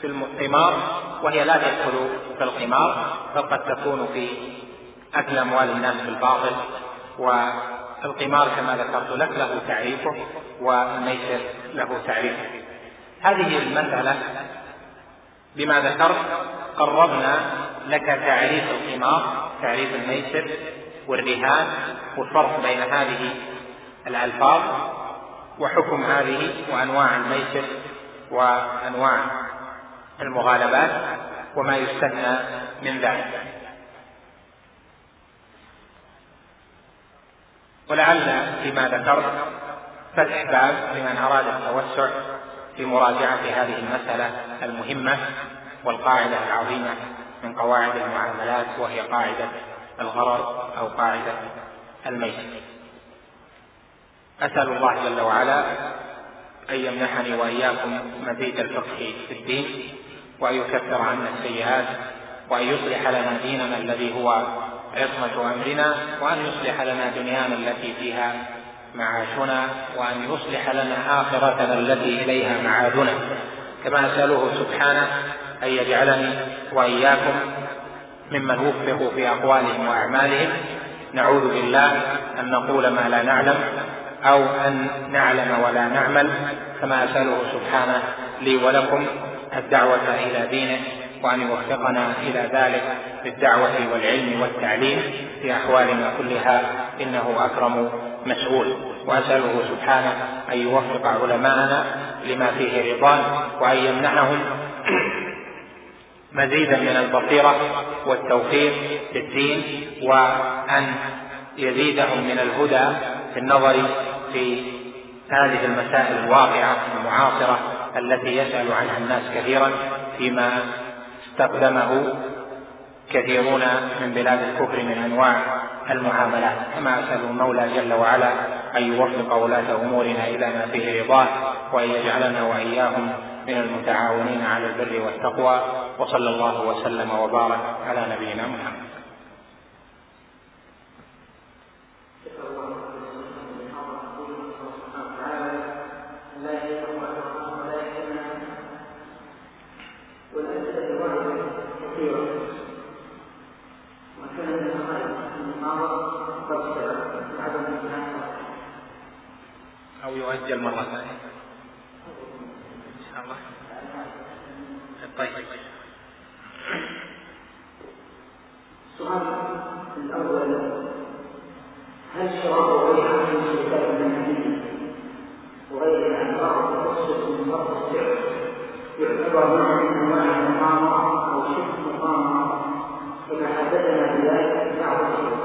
في القمار وهي لا تدخل في القمار بل قد تكون في أكل أموال الناس بالباطل والقمار كما ذكرت لك له تعريفه والميسر له تعريفه. هذه المسألة بما ذكرت قربنا لك تعريف القمار تعريف الميسر والرهان والفرق بين هذه الألفاظ وحكم هذه وأنواع الميسر وأنواع المغالبات وما يستثنى من ذلك. ولعل فيما ذكرت فتح باب لمن أراد التوسع في مراجعة هذه المسألة المهمة والقاعدة العظيمة من قواعد المعاملات وهي قاعدة الغرر أو قاعدة الميت. أسأل الله جل وعلا أن يمنحني وإياكم مزيد الفقه في الدين وأن يكفر عنا السيئات وأن يصلح لنا ديننا الذي هو عصمة أمرنا وأن يصلح لنا دنيانا التي فيها معاشنا وأن يصلح لنا آخرتنا التي إليها معادنا. كما أسأله سبحانه أن يجعلني وإياكم ممن وفقوا في أقوالهم وأعمالهم. نعوذ بالله أن نقول ما لا نعلم أو أن نعلم ولا نعمل. كما أسأله سبحانه لي ولكم الدعوة إلى دينه وأن يوفقنا إلى ذلك بالدعوة والعلم والتعليم في أحوالنا كلها. إنه أكرم مسؤول. وأسأله سبحانه أن يوفق علماءنا لما فيه رضاه وأن يمنحهم مزيدا من البصيرة والتوفيق في الدين وأن يزيدهم من الهدى في النظر في هذه المسائل الواقعة المعاصرة التي يسأل عنها الناس كثيرا فيما استخدمه كثيرون من بلاد الكفر من أنواع المعاملات. كما أسأل المولى جل وعلا أن يوفق ولاة أمورنا إلى ما فيه رضاه وأن يجعلنا وإياهم من المتعاونين على البر والتقوى. وصلى الله وسلم وبارك على نبينا محمد. أو يؤجل مرة ثانية. إن شاء الله. طيب. السؤال الأول هل شراء غير من شركات المنهجية وغيرها عن بعض التخصص من فرق السعر يعتبر نوع من أنواع المقامرة أو شبه مقامرة كما حدثنا بذلك بعض الشروط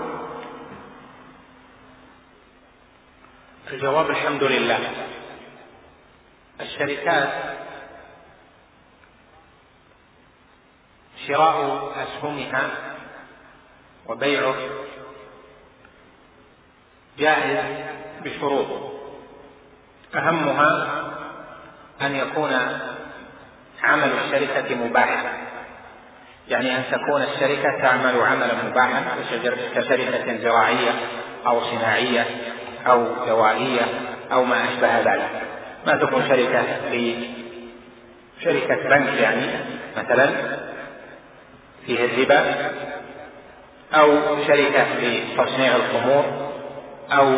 الجواب الحمد لله. الشركات شراء أسهمها وبيعه جائز بشروط. أهمها أن يكون عمل الشركة مباحا. يعني أن تكون الشركة تعمل عملا مباحا كشركة زراعية أو صناعية. أو دوائية أو ما أشبه ذلك. ما تكون شركة شركة بنك يعني مثلا فيه الربا أو شركة لتصنيع الخمور أو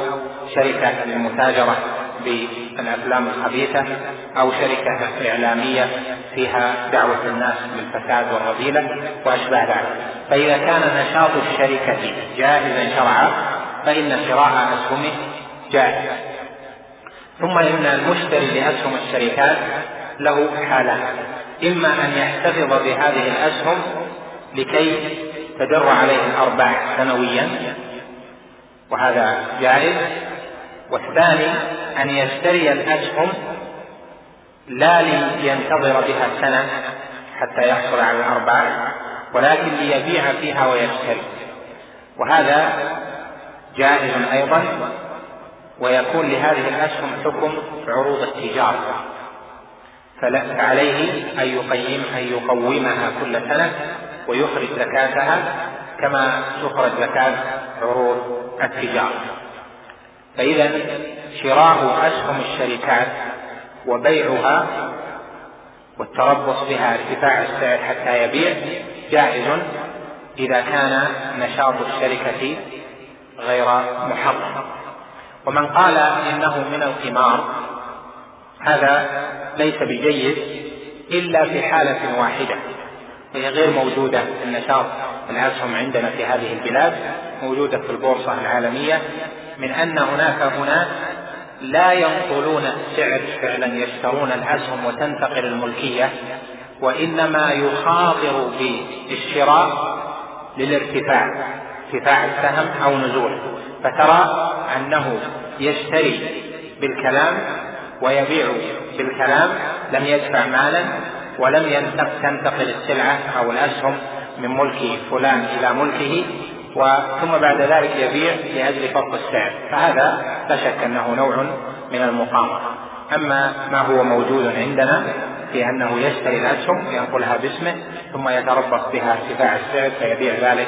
شركة للمتاجرة بالأفلام الخبيثة أو شركة إعلامية فيها دعوة الناس للفساد والرذيلة وأشبه ذلك. فإذا كان نشاط الشركة جائزا شرعا فإن شراء أسهمه جائز ثم إن المشتري لأسهم الشركات له حالان إما أن يحتفظ بهذه الأسهم لكي تدر عليه الأرباح سنويا وهذا جائز. والثاني أن يشتري الأسهم لا لينتظر بها سنة حتى يحصل على الأرباح ولكن ليبيع فيها ويشتري. وهذا جائز أيضا ويكون لهذه الأسهم حكم عروض التجارة. فعليه أن يقيم أن يقومها كل سنة ويخرج زكاتها كما تخرج زكاة عروض التجارة. فإذا شراء أسهم الشركات وبيعها والتربص بها ارتفاع السعر حتى يبيع جائز إذا كان نشاط الشركة غير محرم. ومن قال إنه من القمار هذا ليس بجيد إلا في حالة واحدة وهي غير موجودة في النشاط. الأسهم عندنا في هذه البلاد موجودة في البورصة العالمية من أن هناك اناس لا ينقلون السعر فعلا يشترون الأسهم وتنتقل الملكية وإنما يخاطر بالشراء للارتفاع. ارتفاع السهم أو نزوله فترى أنه يشتري بالكلام ويبيع بالكلام لم يدفع مالا ولم تنتقل السلعة أو الأسهم من ملك فلان إلى ملكه وثم بعد ذلك يبيع لأجل فرق السعر. فهذا لا شك أنه نوع من المقامرة. أما ما هو موجود عندنا في أنه يشتري الأسهم ينقلها باسمه ثم يتربص بها ارتفاع السعر فيبيع ذلك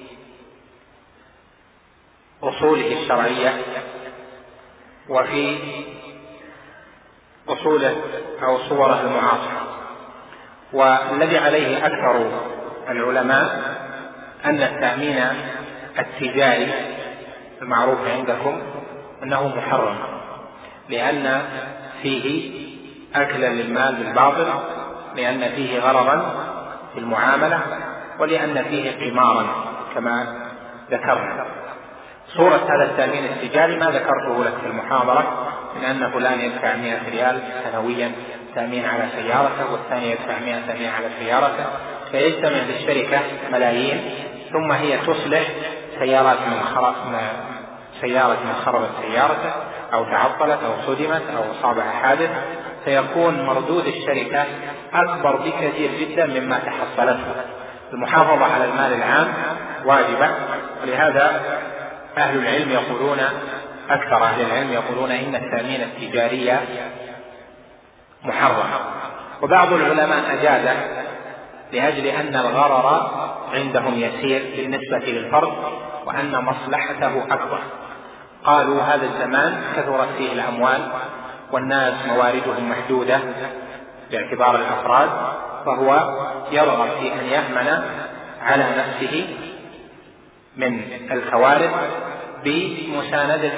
أصوله الشرعية وفي أصوله أو صوره المعاصرة والذي عليه أكثر العلماء أن التأمين التجاري المعروف عندكم أنه محرم لأن فيه أكلا للمال بالباطل لأن فيه غرضا في المعاملة ولأن فيه قمارا كما ذكرنا. صورة هذا التأمين التجاري ما ذكرته لك في المحاضرة من أن فلان يدفع 100 ريال سنويا تأمين على سيارته والثاني يدفع 100 تأمين على سيارته. فيجتمع للشركة ملايين ثم هي تصلح سيارات من خرب سيارة من خربت سيارته أو تعطلت أو صدمت أو أصابها حادث. فيكون مردود الشركة أكبر بكثير جدا مما تحصلته. المحافظة على المال العام واجبة ولهذا أهل العلم يقولون أكثر أهل العلم يقولون إن التأمين التجاري محرم وبعض العلماء أجازه لأجل أن الغرر عندهم يسير بالنسبة للفرد وأن مصلحته أكبر. قالوا هذا الزمان كثرت فيه الأموال والناس مواردهم محدودة باعتبار الأفراد فهو يرغب في أن يأمن على نفسه من الكوارث بمساندة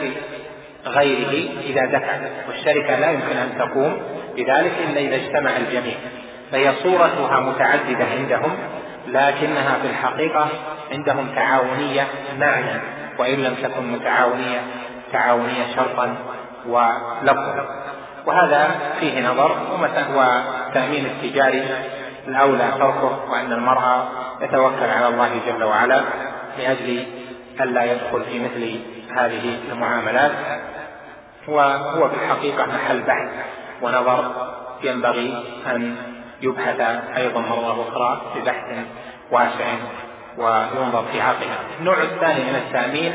غيره إذا دفع. والشركة لا يمكن أن تقوم بذلك إلا إذا اجتمع الجميع. فهي صورتها متعددة عندهم لكنها في الحقيقة عندهم تعاونية معنى وإن لم تكن متعاونية تعاونية شرطا ولفظا. وهذا فيه نظر وتأمين التجاري الأولى تركه وأن المرأة يتوكل على الله جل وعلا. لأجل ألا يدخل في مثل هذه المعاملات. وهو في الحقيقة محل بحث ونظر. ينبغي أن يبحث أيضا مرة أخرى ببحث واسع وينظر في عقله. النوع الثاني من التأمين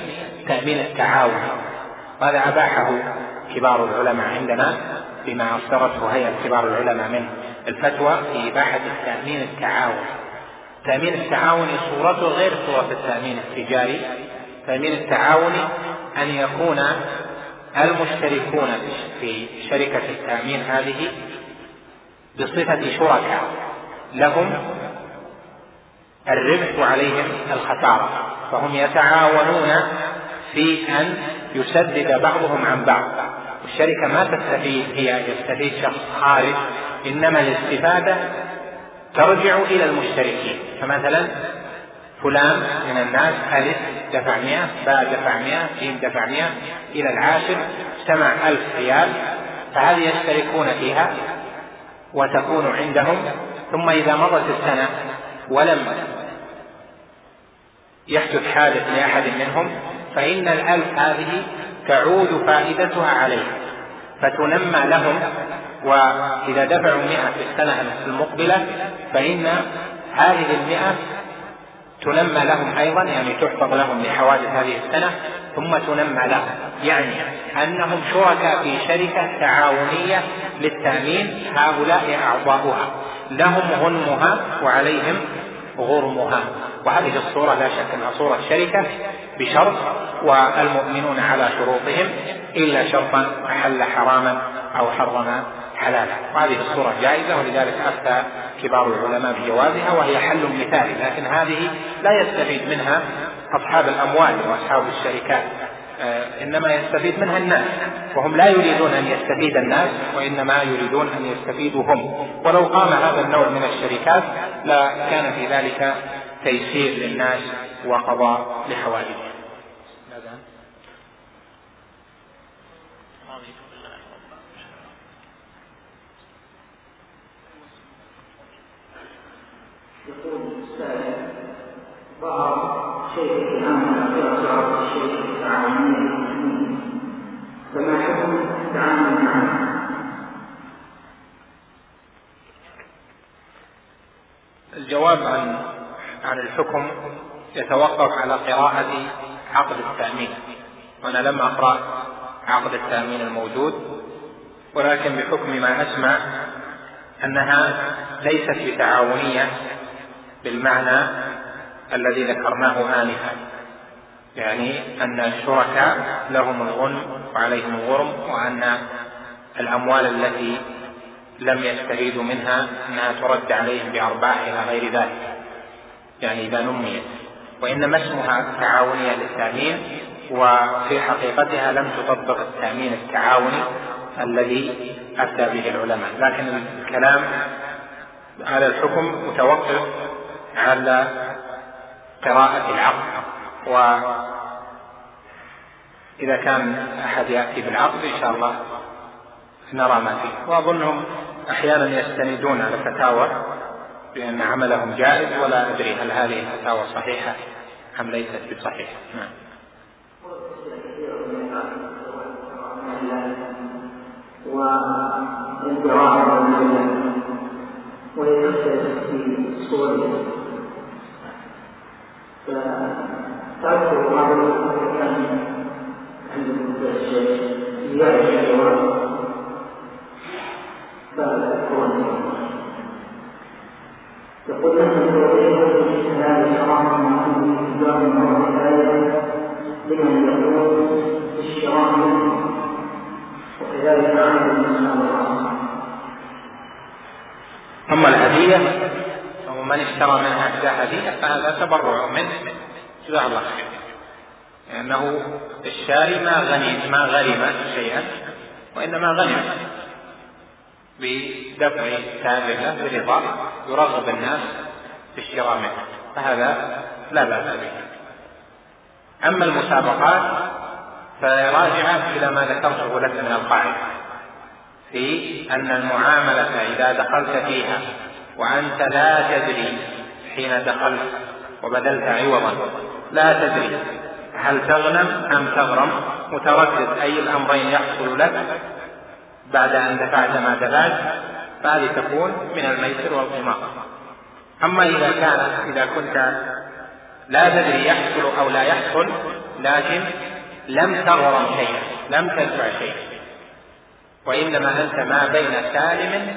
تأمين التعاون. وهذا أباحه كبار العلماء عندنا بما أصدرته هيئة كبار العلماء من الفتوى في إباحة التأمين التعاون. تأمين التعاون صورته غير صورة التأمين التجاري. تأمين التعاون أن يكون المشتركون في شركة التأمين هذه بصفة شركاء. لهم الربح وعليهم الخسارة. فهم يتعاونون في أن يسدد بعضهم عن بعض. الشركة ما تستفيد هي يستفيد شخص خارج إنما الاستفادة ترجع إلى المشتركين. فمثلا فلان من الناس ألف دفع مئة باء دفع مئة جيم دفع مئة إلى العاشر اجتمع ألف ريال. فهذه يشتركون فيها؟ وتكون عندهم. ثم إذا مضت السنة ولم يحدث حادث لأحد منهم فإن الألف هذه تعود فائدتها عليه. فتنمى لهم وإذا دفعوا مئة في السنة المقبلة فإن هذه المئة تنمى لهم أيضا يعني تحفظ لهم لحوادث هذه السنة ثم تنمى لهم. يعني أنهم شركاء في شركة تعاونية للتأمين هؤلاء أعضاؤها. لهم غنمها وعليهم غرمها. وهذه الصورة لا شك أنها صورة شركة بشرط والمؤمنون على شروطهم إلا شرطا أحل حراما أو حرم حلالا وهذه الصورة جائزة ولذلك أفتى كبار العلماء بجوازها وهي حل مثالي لكن هذه لا يستفيد منها أصحاب الأموال وأصحاب الشركات. آه، إنما يستفيد منها الناس وهم لا يريدون أن يستفيد الناس وإنما يريدون أن يستفيدوا هم. ولو قام هذا النوع من الشركات لكان في ذلك تيسير للناس وقضاء لحوائجهم يقول السائل الجواب عن عن الحكم يتوقف على قراءة عقد التأمين. وأنا لم أقرأ عقد التأمين الموجود ولكن بحكم ما أسمع أنها ليست بتعاونية بالمعنى الذي ذكرناه آنفا. يعني أن الشركاء لهم الغنم وعليهم الغرم وأن الأموال التي لم يستفيدوا منها أنها ترد عليهم بأرباح إلى غير ذلك. يعني إذا نميت. وإنما اسمها تعاونية للتأمين وفي حقيقتها لم تطبق التأمين التعاوني الذي أفتى به العلماء. لكن الكلام هذا الحكم متوقف على قراءة العقد. وإذا كان أحد يأتي بالعقد إن شاء الله نرى ما فيه. وأظنهم أحيانا يستندون على فتاوى بأن عملهم جائز ولا أدري هل هذه الفتاوى صحيحة أم ليست بصحيحة. نعم. في فتذكر بعض كان عند الشيخ زيادة الجواب فأكون يقول نحن نتوجه في هذا الحرام من في دار الله لمن يقول منه وكذلك عمل المسلمين أما الهدية ومن اشترى منها هدية فهذا تبرع منه. جزاه الله خير. لأنه الشاري ما غني ما غرم شيئا وإنما غنم بدفع تابع له برضا يرغب الناس في الشراء منه. فهذا لا بأس به. أما المسابقات فراجعة إلى ما ذكرته لك من القاعدة في أن المعاملة إذا دخلت فيها وأنت لا تدري حين دخلت وبذلت عوضا. لا تدري هل تغنم أم تغرم. متردد أي الأمرين يحصل لك بعد أن دفعت ما دفعت فهذه تكون من الميسر والقمار. أما إذا كان إذا كنت لا تدري يحصل أو لا يحصل لكن لم تغرم شيئا لم تدفع شيئا. وإنما أنت ما بين سالم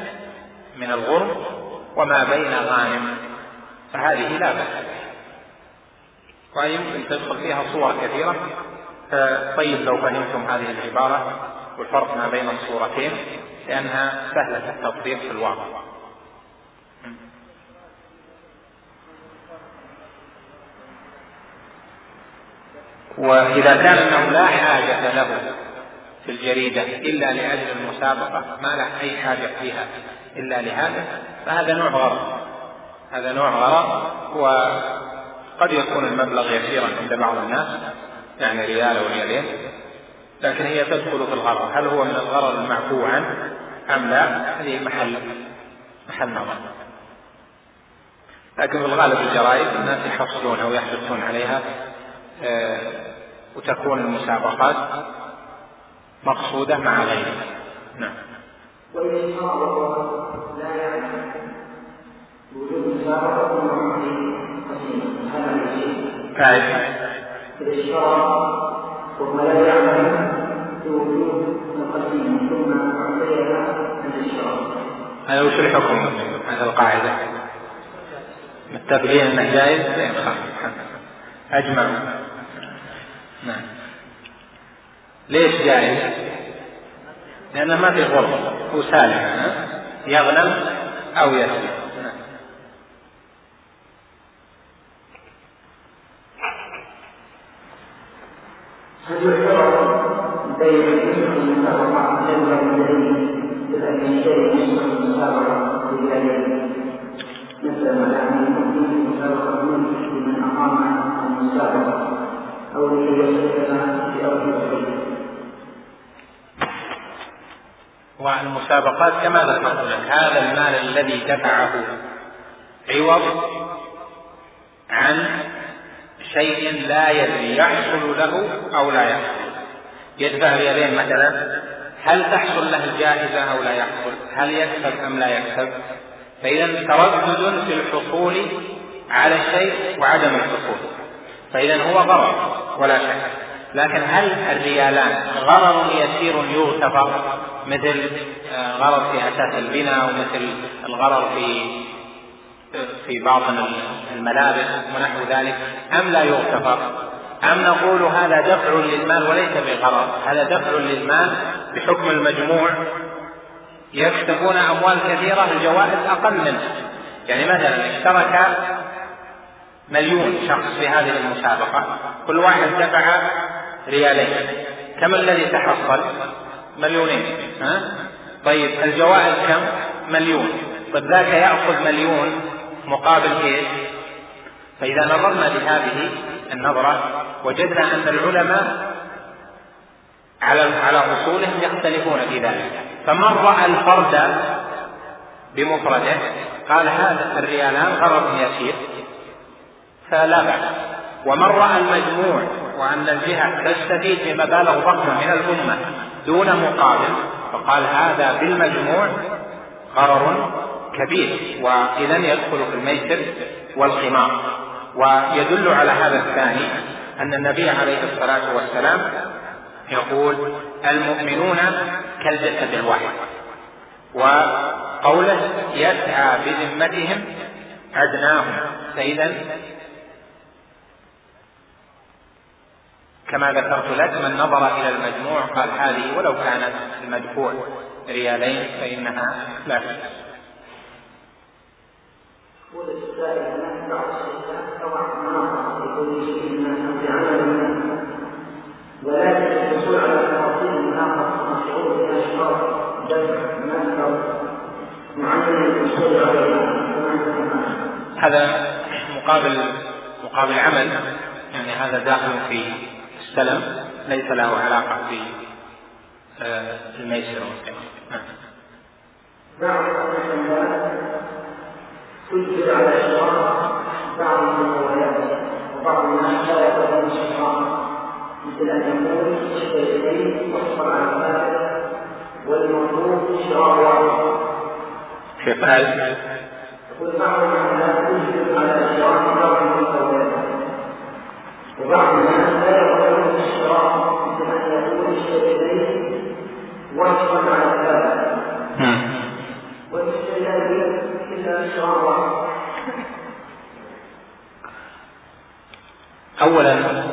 من الغرم وما بين غانم. فهذه لا بأس بها. ويمكن تدخل فيها صور كثيرة. طيب لو فهمتم هذه العبارة والفرق ما بين الصورتين لأنها سهلة التطبيق في الواقع. وإذا كان أنه لا حاجة له في الجريدة إلا لأجل المسابقة ما له أي حاجة فيها إلا لهذا. فهذا نوع غرض هذا نوع غرض وقد يكون المبلغ يسيرا عند بعض الناس يعني ريال أو ريالين لكن هي تدخل في الغرض هل هو من الغرض المعفو عنه أم لا؟ هذه محل محل نظر. لكن في الغالب الجرائد الناس يحصلون أو يحرصون عليها آه، وتكون المسابقات مقصودة مع غيره نعم. لا الشيء الإشراف ثم لا يعلم بوجود القسيم ثم أعطيها الإشراف هذا وش الحكم هذا القاعدة. متفقين إنه جائز؟ أجمع. نعم. ليش جائز؟ لأنه ما في غرفة هو سالم يغنم أو يسلم هل يعتبر بين المسابقة جنبا الذي بأن يشتري مسلم المسابقة لذلك مثل ما يعني يمكن مسابقة لمن أقام المسابقة أو لكي يشترك في أرض والمسابقات كما ذكرت لك. هذا المال الذي دفعه عوض عن شيء لا يدري يحصل له أو لا يحصل. يدفع ريالين مثلا هل تحصل له الجائزة أو لا يحصل؟ هل يكسب أم لا يكسب؟ فاذا تردد في الحصول على الشيء وعدم الحصول. فاذا هو ضرر ولا شك. لكن هل الريالان غرر يسير يغتفر مثل آه، غرر في أساس البناء ومثل الغرر في في باطن الملابس ونحو ذلك أم لا يغتفر أم نقول هذا دفع للمال وليس بغرر؟ هذا دفع للمال بحكم المجموع. يكسبون أموال كثيرة الجوائز أقل منه. يعني مثلا اشترك مليون شخص في هذه المسابقة كل واحد دفع ريالين. كم الذي تحصل؟ مليونين. ها؟ طيب الجوائز كم؟ مليون. طيب ذاك يأخذ مليون مقابل إيش؟ فإذا نظرنا بهذه النظرة وجدنا أن العلماء على على أصولهم يختلفون في ذلك. فمن رأى الفرد بمفرده؟ قال هذا الريالان غرض يسير فلا بأس. ومن رأى المجموع وأن الجهة تستفيد بمبالغ ضخمة من الأمة دون مقابل. فقال هذا بالمجموع غرر كبير وإذا يدخل في الميسر والقمار ويدل على هذا الثاني أن النبي عليه الصلاة والسلام يقول المؤمنون كالجسد الواحد. وقوله يسعى بذمتهم أدناهم فإذا كما ذكرت لك من نظر إلى المجموع قال هذه ولو كانت المدفوع. ريالين فإنها لا هذا مقابل مقابل عمل يعني هذا داخل في السلم ليس له علاقة في آه، الميسر والقمار بعض الناس تجبر على اشتراط بعض المقاولات وبعض الناس لا يقبل الاشتراط مثل أن يقول الشيئين وصفا على ذلك والمطلوب شراء واحد كيف قال؟ يقول بعض على بعض وبعض الناس لا يقبلون واحد أولا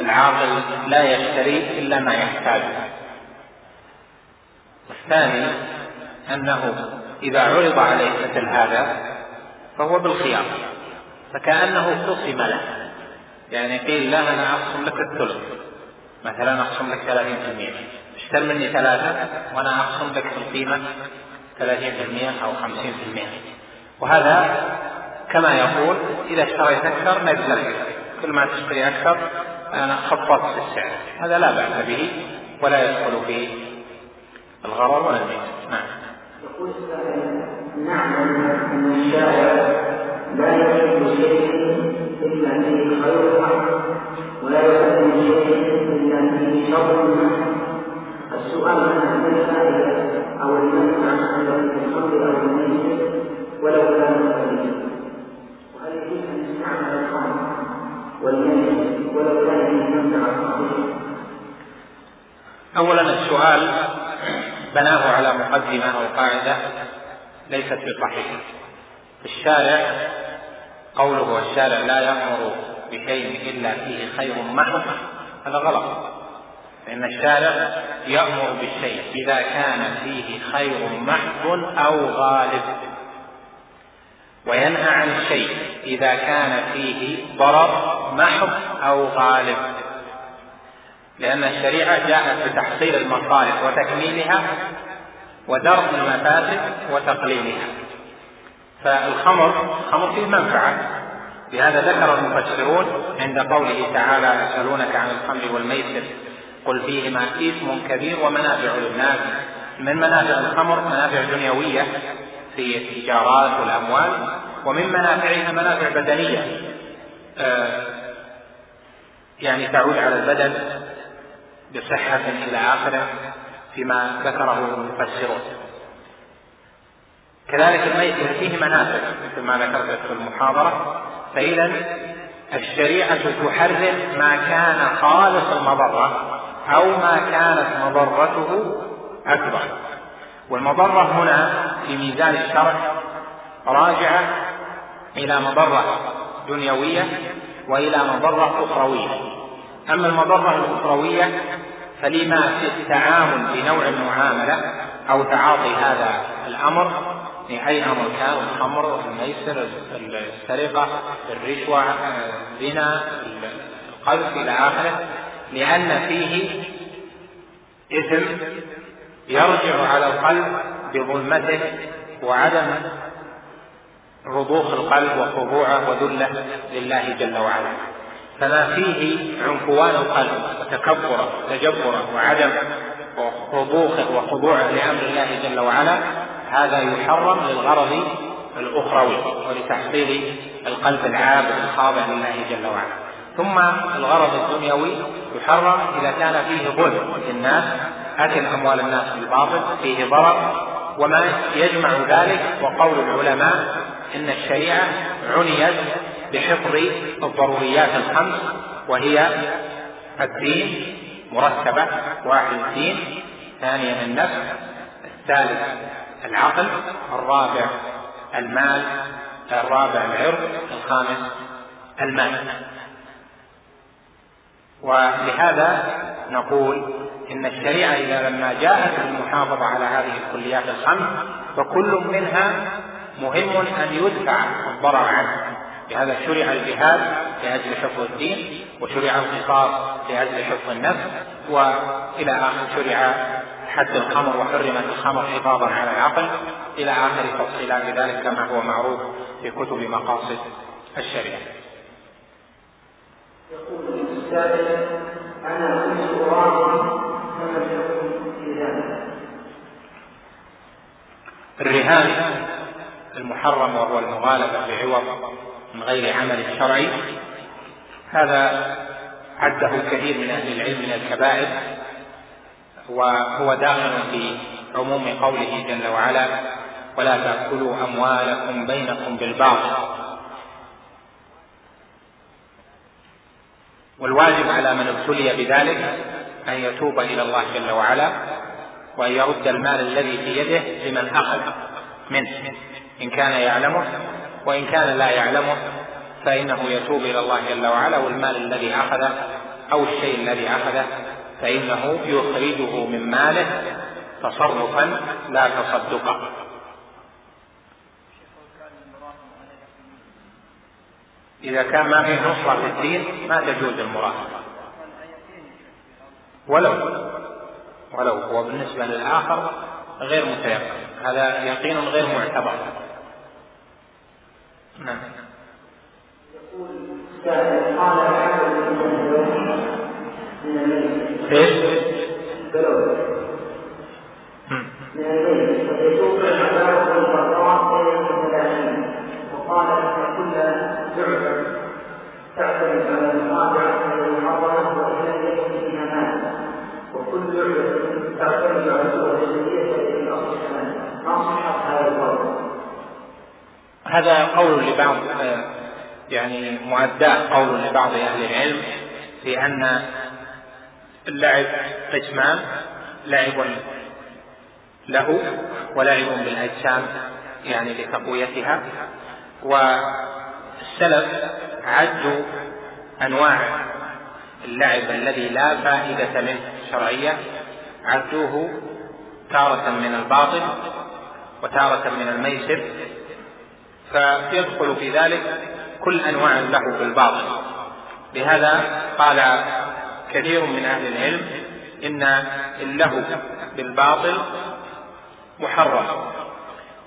العاقل لا يشتري إلا ما يحتاج والثاني أنه إذا عرض عليه مثل هذا فهو بالخيار فكأنه خصم له. يعني قيل له أنا أقسم لك الثلث مثلا أقسم لك 30% اشتر مني ثلاثة وأنا أقسم لك في القيمة 30% أو 50% وهذا كما يقول إذا اشتريت أكثر نزل كل ما تشتري أكثر أنا خفضت السعر هذا لا بأس به ولا يدخل في الغرر ولا الميت نعم يقول نعلم أن الشارع لا يحب شيء إلا فيه خير مقدمة أو قاعدة ليست بصحيحة. الشارع قوله الشارع لا يأمر بشيء إلا فيه خير محض هذا غلط. فإن الشارع يأمر بالشيء إذا كان فيه خير محض أو غالب. وينهى عن الشيء إذا كان فيه ضرر محض أو غالب. لأن الشريعة جاءت بتحصيل المصالح وتكميلها ودرء المفاسد وتقليلها فالخمر خمر فيه منفعة. لهذا ذكر المفسرون عند قوله تعالى يسألونك عن الخمر والميسر. قل فيهما إثم كبير ومنافع للناس. من منافع الخمر؟ منافع دنيوية في التجارات والأموال ومن منافعها منافع بدنية. آه، يعني تعود على البدن بصحة إلى آخرة. فيما ذكره المفسرون. كذلك الميت فيه منافع مثل ما ذكرت في المحاضرة. فإذا الشريعة تحرم ما كان خالص المضرة أو ما كانت مضرته أكبر. والمضرة هنا في ميزان الشرع راجعة إلى مضرة دنيوية وإلى مضرة أخروية. أما المضرة الأخروية فلما في التعامل بنوع المعاملة أو تعاطي هذا الأمر في أي أمر كان الخمر الميسر السرقة الرشوة الزنا القذف إلى آخره لأن فيه إثم يرجع على القلب بظلمته وعدم رضوخ القلب وخضوعه وذله لله جل وعلا. فما فيه عنفوان القلب وتكبره وتجبره وعدم رضوخه وخضوعه لأمر الله جل وعلا هذا يحرم للغرض الأخروي ولتحصيل القلب العابد الخاضع لله جل وعلا. ثم الغرض الدنيوي يحرم إذا كان فيه ظلم للناس أكل أموال الناس بالباطل فيه ضرر وما يجمع ذلك وقول العلماء إن الشريعة عنيت بحفظ الضروريات الخمس وهي الدين مرتبة واحد الدين ثانيا النفس الثالث العقل الرابع المال الرابع العرض الخامس المال. ولهذا نقول إن الشريعة إذا لما جاءت بالمحافظه على هذه الكليات الخمس فكل منها مهم أن يدفع الضرر عنه لهذا شرع الجهاد لأجل حفظ الدين وشرع القصاص لأجل حفظ النفس وإلى آخر شرع حد الخمر وحرمت الخمر حفاظا على العقل إلى آخر تفصيلات ذلك كما هو معروف في كتب مقاصد الشريعة. يقول كنت فما الحكم في ذلك؟ الرهان المحرم وهو المغالبة بعوض من غير عمل شرعي. هذا عده كثير من أهل العلم من الكبائر وهو داخل في عموم قوله جل وعلا ولا تأكلوا أموالكم بينكم بالباطل والواجب على من ابتلي بذلك أن يتوب إلى الله جل وعلا وأن يرد المال الذي في يده لمن أخذ منه إن كان يعلمه. وإن كان لا يعلمه فإنه يتوب إلى الله جل وعلا والمال الذي أخذه أو الشيء الذي أخذه فإنه يخرجه من ماله تصرفا لا تصدقا إذا كان ما فيه نصرة في الدين ما تجوز المراهقة ولو ولو هو بالنسبة للآخر غير متيقن. هذا يقين غير معتبر. نعم يقول قال إيش؟ وقال ان كل لعبه تعتمد على المراجعه إلى المحرمه وان يكن فيها مال وكل لعبه تعتمد على الصور الجديده التي في الاصل الثاني ما هذا القول هذا قول لبعض يعني مؤداه قول لبعض أهل العلم في أن اللعب قسمان لعب له ولعب بالأجسام يعني لتقويتها. والسلف عدوا أنواع اللعب الذي لا فائدة منه شرعيه عدوه تارة من الباطل وتارة من الميسر. فيدخل في ذلك كل أنواع له بالباطل لهذا قال كثير من أهل العلم إن اللهو بالباطل محرم.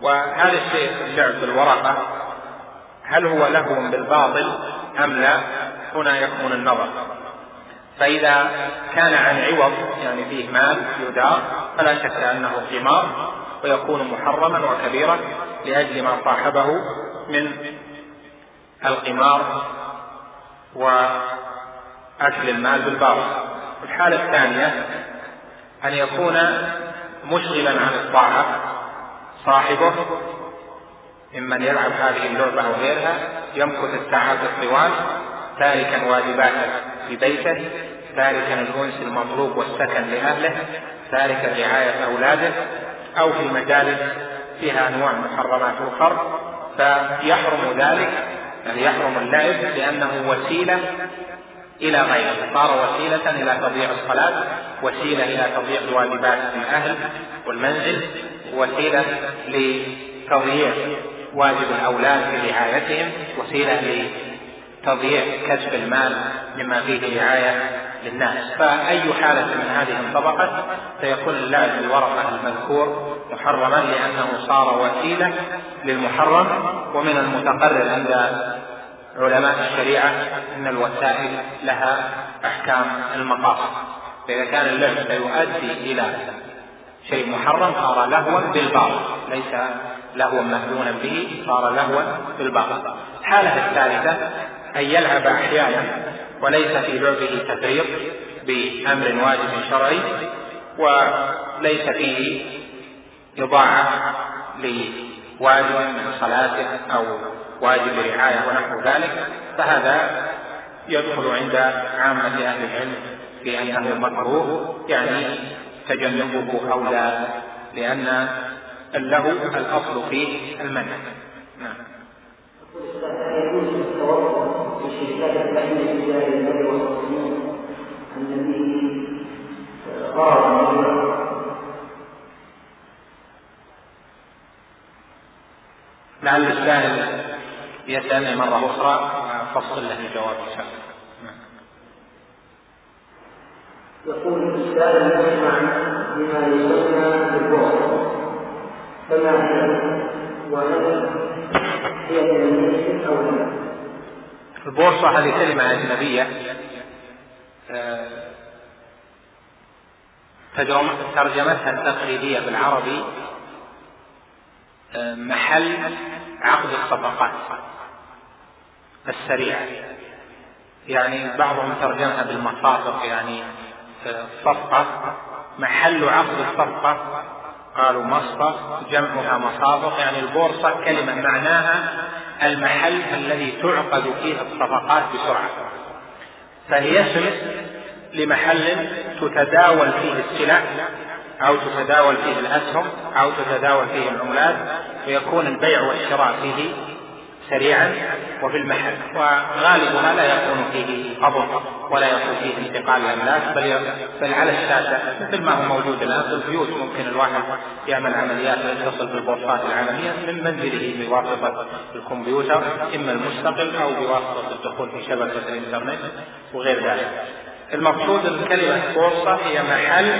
وهذا الشيء اللعب بالورقه هل هو لهو بالباطل أم لا؟ هنا يكمن النظر. فإذا كان عن عوض يعني فيه مال يدار فلا شك أنه قمار ويكون محرما وكبيرا لأجل ما صاحبه من القمار وأكل المال بالباطل. الحالة الثانية أن يكون مشغلا عن الطاعة صاحبه ممن يلعب هذه اللعبة أو غيرها يمكث الساعات الطوال تاركا واجباته في بيته تاركا الأنس المطلوب والسكن لأهله تاركا رعاية أولاده أو في مجالس فيها أنواع محرمات أخرى فيحرم ذلك يعني يحرم اللعب لأنه وسيلة إلى غيره صار وسيلة إلى تضييع الصلاة وسيلة إلى تضييع واجبات الأهل والمنزل وسيلة لتضييع واجب الأولاد في رعايتهم وسيلة تضييع كسب المال مما فيه رعاية للناس فأي حالة من هذه انطبقت سيكون اللعب بالورقة المذكور محرما لأنه صار وسيلة للمحرم ومن المتقرر عند علماء الشريعة أن الوسائل لها أحكام المقاصد. فإذا كان اللعب سيؤدي إلى شيء محرم صار لهوا بالباطل. ليس لهوا مهدونا به صار لهوا بالباطل. الحالة الثالثة أن يلعب أحيانا وليس في لعبه تفريط بأمر واجب شرعي وليس فيه إضاعة لواجب من صلاته أو واجب رعاية ونحو ذلك. فهذا يدخل عند عامة أهل العلم في أنه مكروه يعني تجنبه أولى لأن له الأصل فيه المنع. نعم. لعل السائل يسألني مرة أخرى فصل له الجواب إن شاء الله. يقول السائل يسمع بما يسمى بالبعد. فما هي؟ وهل هي من أو لا؟ البورصة هذه كلمة أجنبية. آه، ترجمتها التقليدية بالعربي آه، محل عقد الصفقات السريعة يعني بعضهم ترجمها بالمصافق يعني آه، صفقة محل عقد الصفقة. قالوا مصفى جمعها مصافق يعني البورصة كلمة معناها المحل الذي تعقد فيه الصفقات بسرعة. فهي لمحل تتداول فيه السلع أو تتداول فيه الأسهم أو تتداول فيه العملات ويكون البيع والشراء فيه سريعا وفي المحل. وغالبها لا يكون فيه قبض. ولا يكون فيه انتقال الاملاك بل بل على الشاشة مثل ما هو موجود الآن في البيوت ممكن الواحد يعمل عمليات ويتصل بالبورصات العالمية من منزله بواسطة الكمبيوتر إما المستقل أو بواسطة الدخول في شبكة الإنترنت وغير ذلك. المقصود ان كلمه بورصة هي محل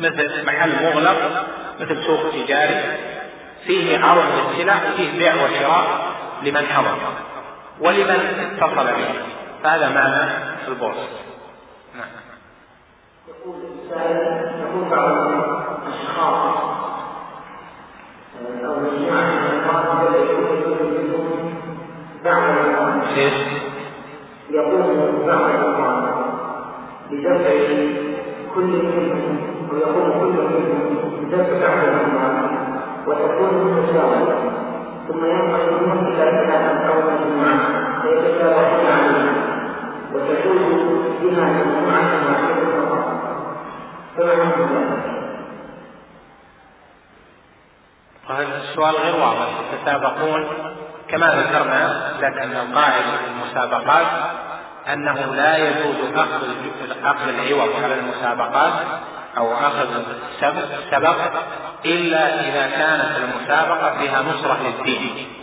مثل محل مغلق مثل سوق تجاري فيه عرض للسلع وفيه بيع وشراء لمن حضر ولمن اتصل به فهذا معنى البورصة نعم. يقول يقول بعض الأشخاص أو مجموعه إيش؟ يقوم بعض بدفع كل منهم ويقوم كل منهم بدفع بعض الأمراض وتكون متساوية ثم ينقل منهم إلى ثلاثة أو مجموعة فيتساوون عليها وتكون بها مجموعة واحدة فقط فما ذلك؟ هذا السؤال غير واضح يتسابقون كما ذكرنا لك أن القاعدة في المسابقات أنه لا يجوز أخذ أخذ العوض على المسابقات أو أخذ السبق إلا إذا كانت المسابقة فيها نصرة للدين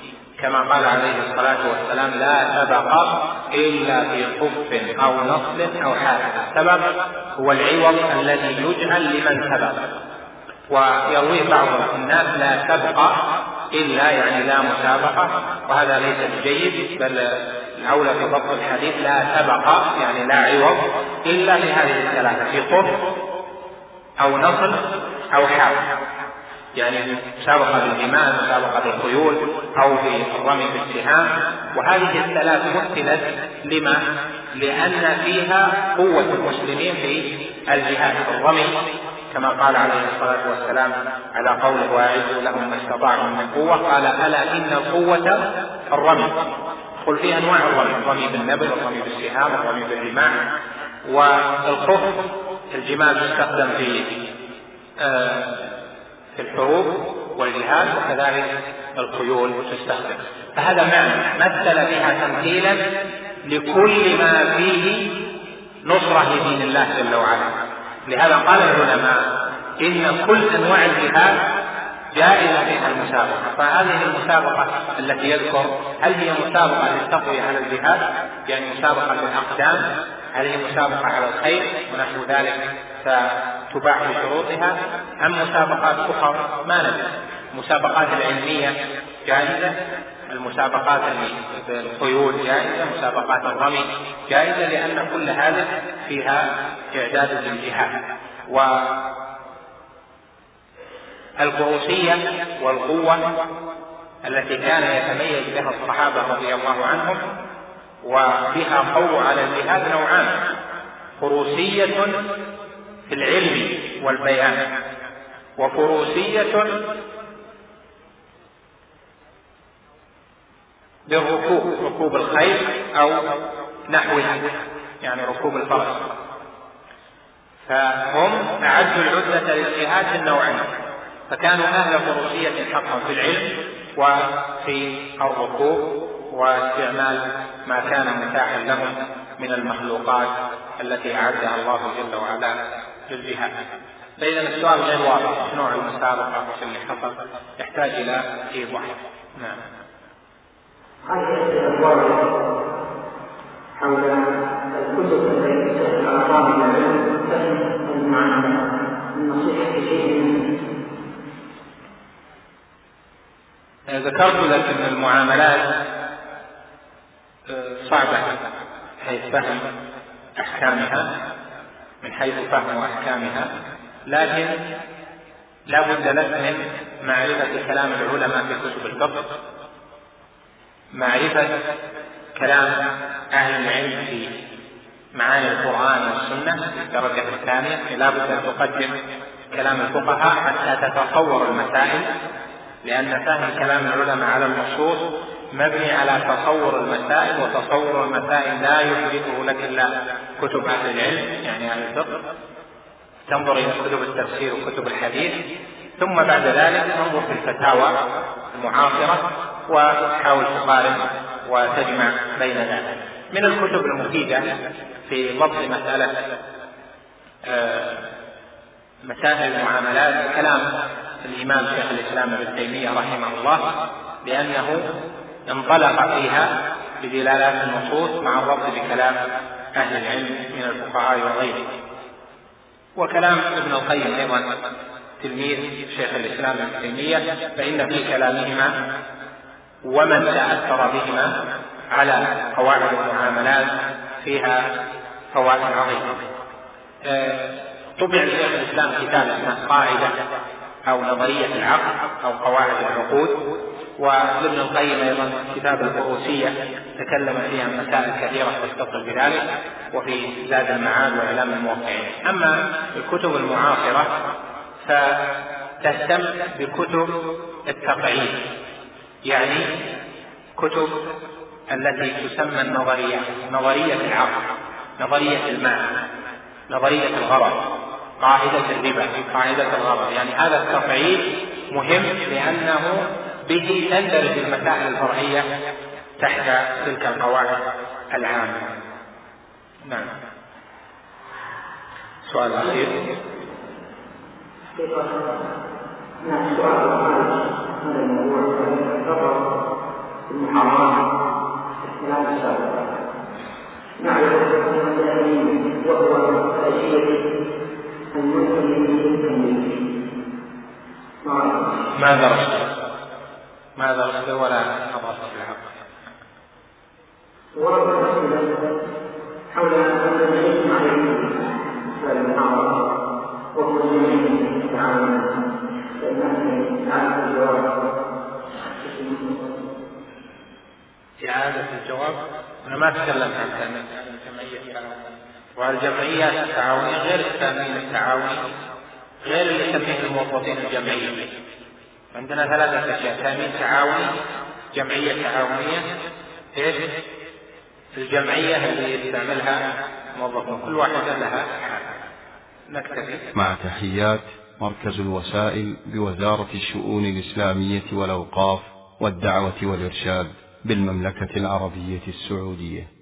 كما قال عليه الصلاة والسلام لا سبق إلا في خف أو نصل أو حافظ السبق هو العوض الذي يجعل لمن سبق. ويرويه بعض الناس لا سبق إلا يعني لا مسابقة. وهذا ليس بجيد بل الأولى في ضبط الحديث لا سبق يعني لا عوض إلا في هذه الثلاثة في قف أو نصل أو حال يعني مسابقة بالجمال مسابقة بالخيول أو في الرمي بالسهام وهذه الثلاث مثلت لما؟ لأن فيها قوة المسلمين في الجهاد الرمي كما قال عليه الصلاة والسلام على قوله وأعدوا لهم ما استطعتم من قوة قال ألا إن القوة الرمي؟ قل في أنواع الرمي الرمي بالنبل الرمي بالسهام الرمي بالرماح. والخف الجمال تستخدم في آه، في الحروب والجهاد وكذلك الخيول تستخدم. فهذا معنى مثل بها تمثيلا لكل ما فيه نصرة لدين الله جل وعلا. لهذا قال العلماء إن كل أنواع الجهاد جائزة فيها المسابقة. فهذه المسابقة التي يذكر هل هي مسابقة للتقوية على الجهاد؟ يعني مسابقة للأقدام هل هي مسابقة على الخير ونحو ذلك فتباع بشروطها أم مسابقات أخرى؟ ما ندري. المسابقات العلمية جائزة المسابقات الخيول جائزة مسابقات الرمي جائزة لأن كل هذا فيها إعداد للجهاد. و الفروسية والقوة التي كان يتميز بها الصحابة رضي الله عنهم وبها قول على الجهاد نوعان فروسية في العلم والبيان وفروسية بالركوب ركوب الخيل أو نحوها يعني ركوب الفرس. فهم أعدوا العدة للجهاد في النوعين فكانوا أهل فروسية حقا في العلم وفي الركوب. واستعمال ما كان متاحا لهم من المخلوقات التي أعدها الله جل وعلا للجهاد فإذا السؤال غير واضح نوع المسابقة اللي حصل؟ يحتاج إلى إيضاح نعم. حول الكتب التي عن العلم فهم المعنى النصيحة شيء ذكرت لك إن المعاملات صعبة. حيث فهم أحكامها من حيث فهم أحكامها. لكن لا بد لك من معرفة كلام العلماء في كتب الفقه. معرفة كلام أهل العلم في معاني القرآن والسنة في الدرجة الثانية. لا بد أن تقدم كلام الفقهاء حتى تتصور المسائل لأن فهم كلام العلماء على النصوص مبني على تصور المسائل وتصور المسائل لا يحدثه لك إلا كتب أهل العلم يعني أهل الفقه. تنظر إلى كتب التفسير وكتب الحديث. ثم بعد ذلك تنظر في الفتاوى المعاصرة وتحاول تقارن وتجمع بين ذلك. من الكتب المفيدة في ضبط مسألة آه، مسائل المعاملات كلام الإمام شيخ الإسلام ابن تيمية رحمه الله لأنه انطلق فيها بدلالات النصوص مع الربط بكلام أهل العلم من الفقهاء وغيرهم وكلام ابن القيم أيضا تلميذ شيخ الإسلام ابن تيمية فإن في كلامهما ومن تأثر بهما على قواعد المعاملات فيها فوائد عظيمة. آه، طبع لشيخ الإسلام كتاب اسمه قاعدة أو نظرية العقل أو قواعد العقود. وابن القيم أيضا كتاب الفروسية تكلم فيه عن مسائل كثيرة تتصل بذلك وفي زاد المعاد وإعلام الموقعين. أما الكتب المعاصرة فتهتم بكتب التقعيد يعني كتب التي تسمى النظريات نظرية العقل نظرية المعنى نظرية الغرض قاعدة الربا قاعدة الغرض. يعني هذا التفعيل مهم لأنه به تندرج المسائل الفرعية تحت تلك القواعد العامة. نعم. سؤال أخير نعم سؤال هذا الموضوع المحرمات اختلاف السابق نعرف أن وهو أشياء ما درست ما درست ولا نظرت في العقل ورد الأسئلة حول العلم على المحاضرة وهو جميع تعاون إعادة الجواب. إعادة الجواب أنا ما تكلمت عن الجمعية. والجمعيات التعاونية غير التأمين التعاوني غير اللي يسميه الموظفين الجمعية. عندنا ثلاثة أشياء. تأمين تعاوني جمعية تعاونية. إيش؟ الجمعية اللي يستعملها موظفون. كل واحدة لها نكتفي. مع تحيات مركز الوسائل بوزارة الشؤون الإسلامية والأوقاف والدعوة والإرشاد بالمملكة العربية السعودية.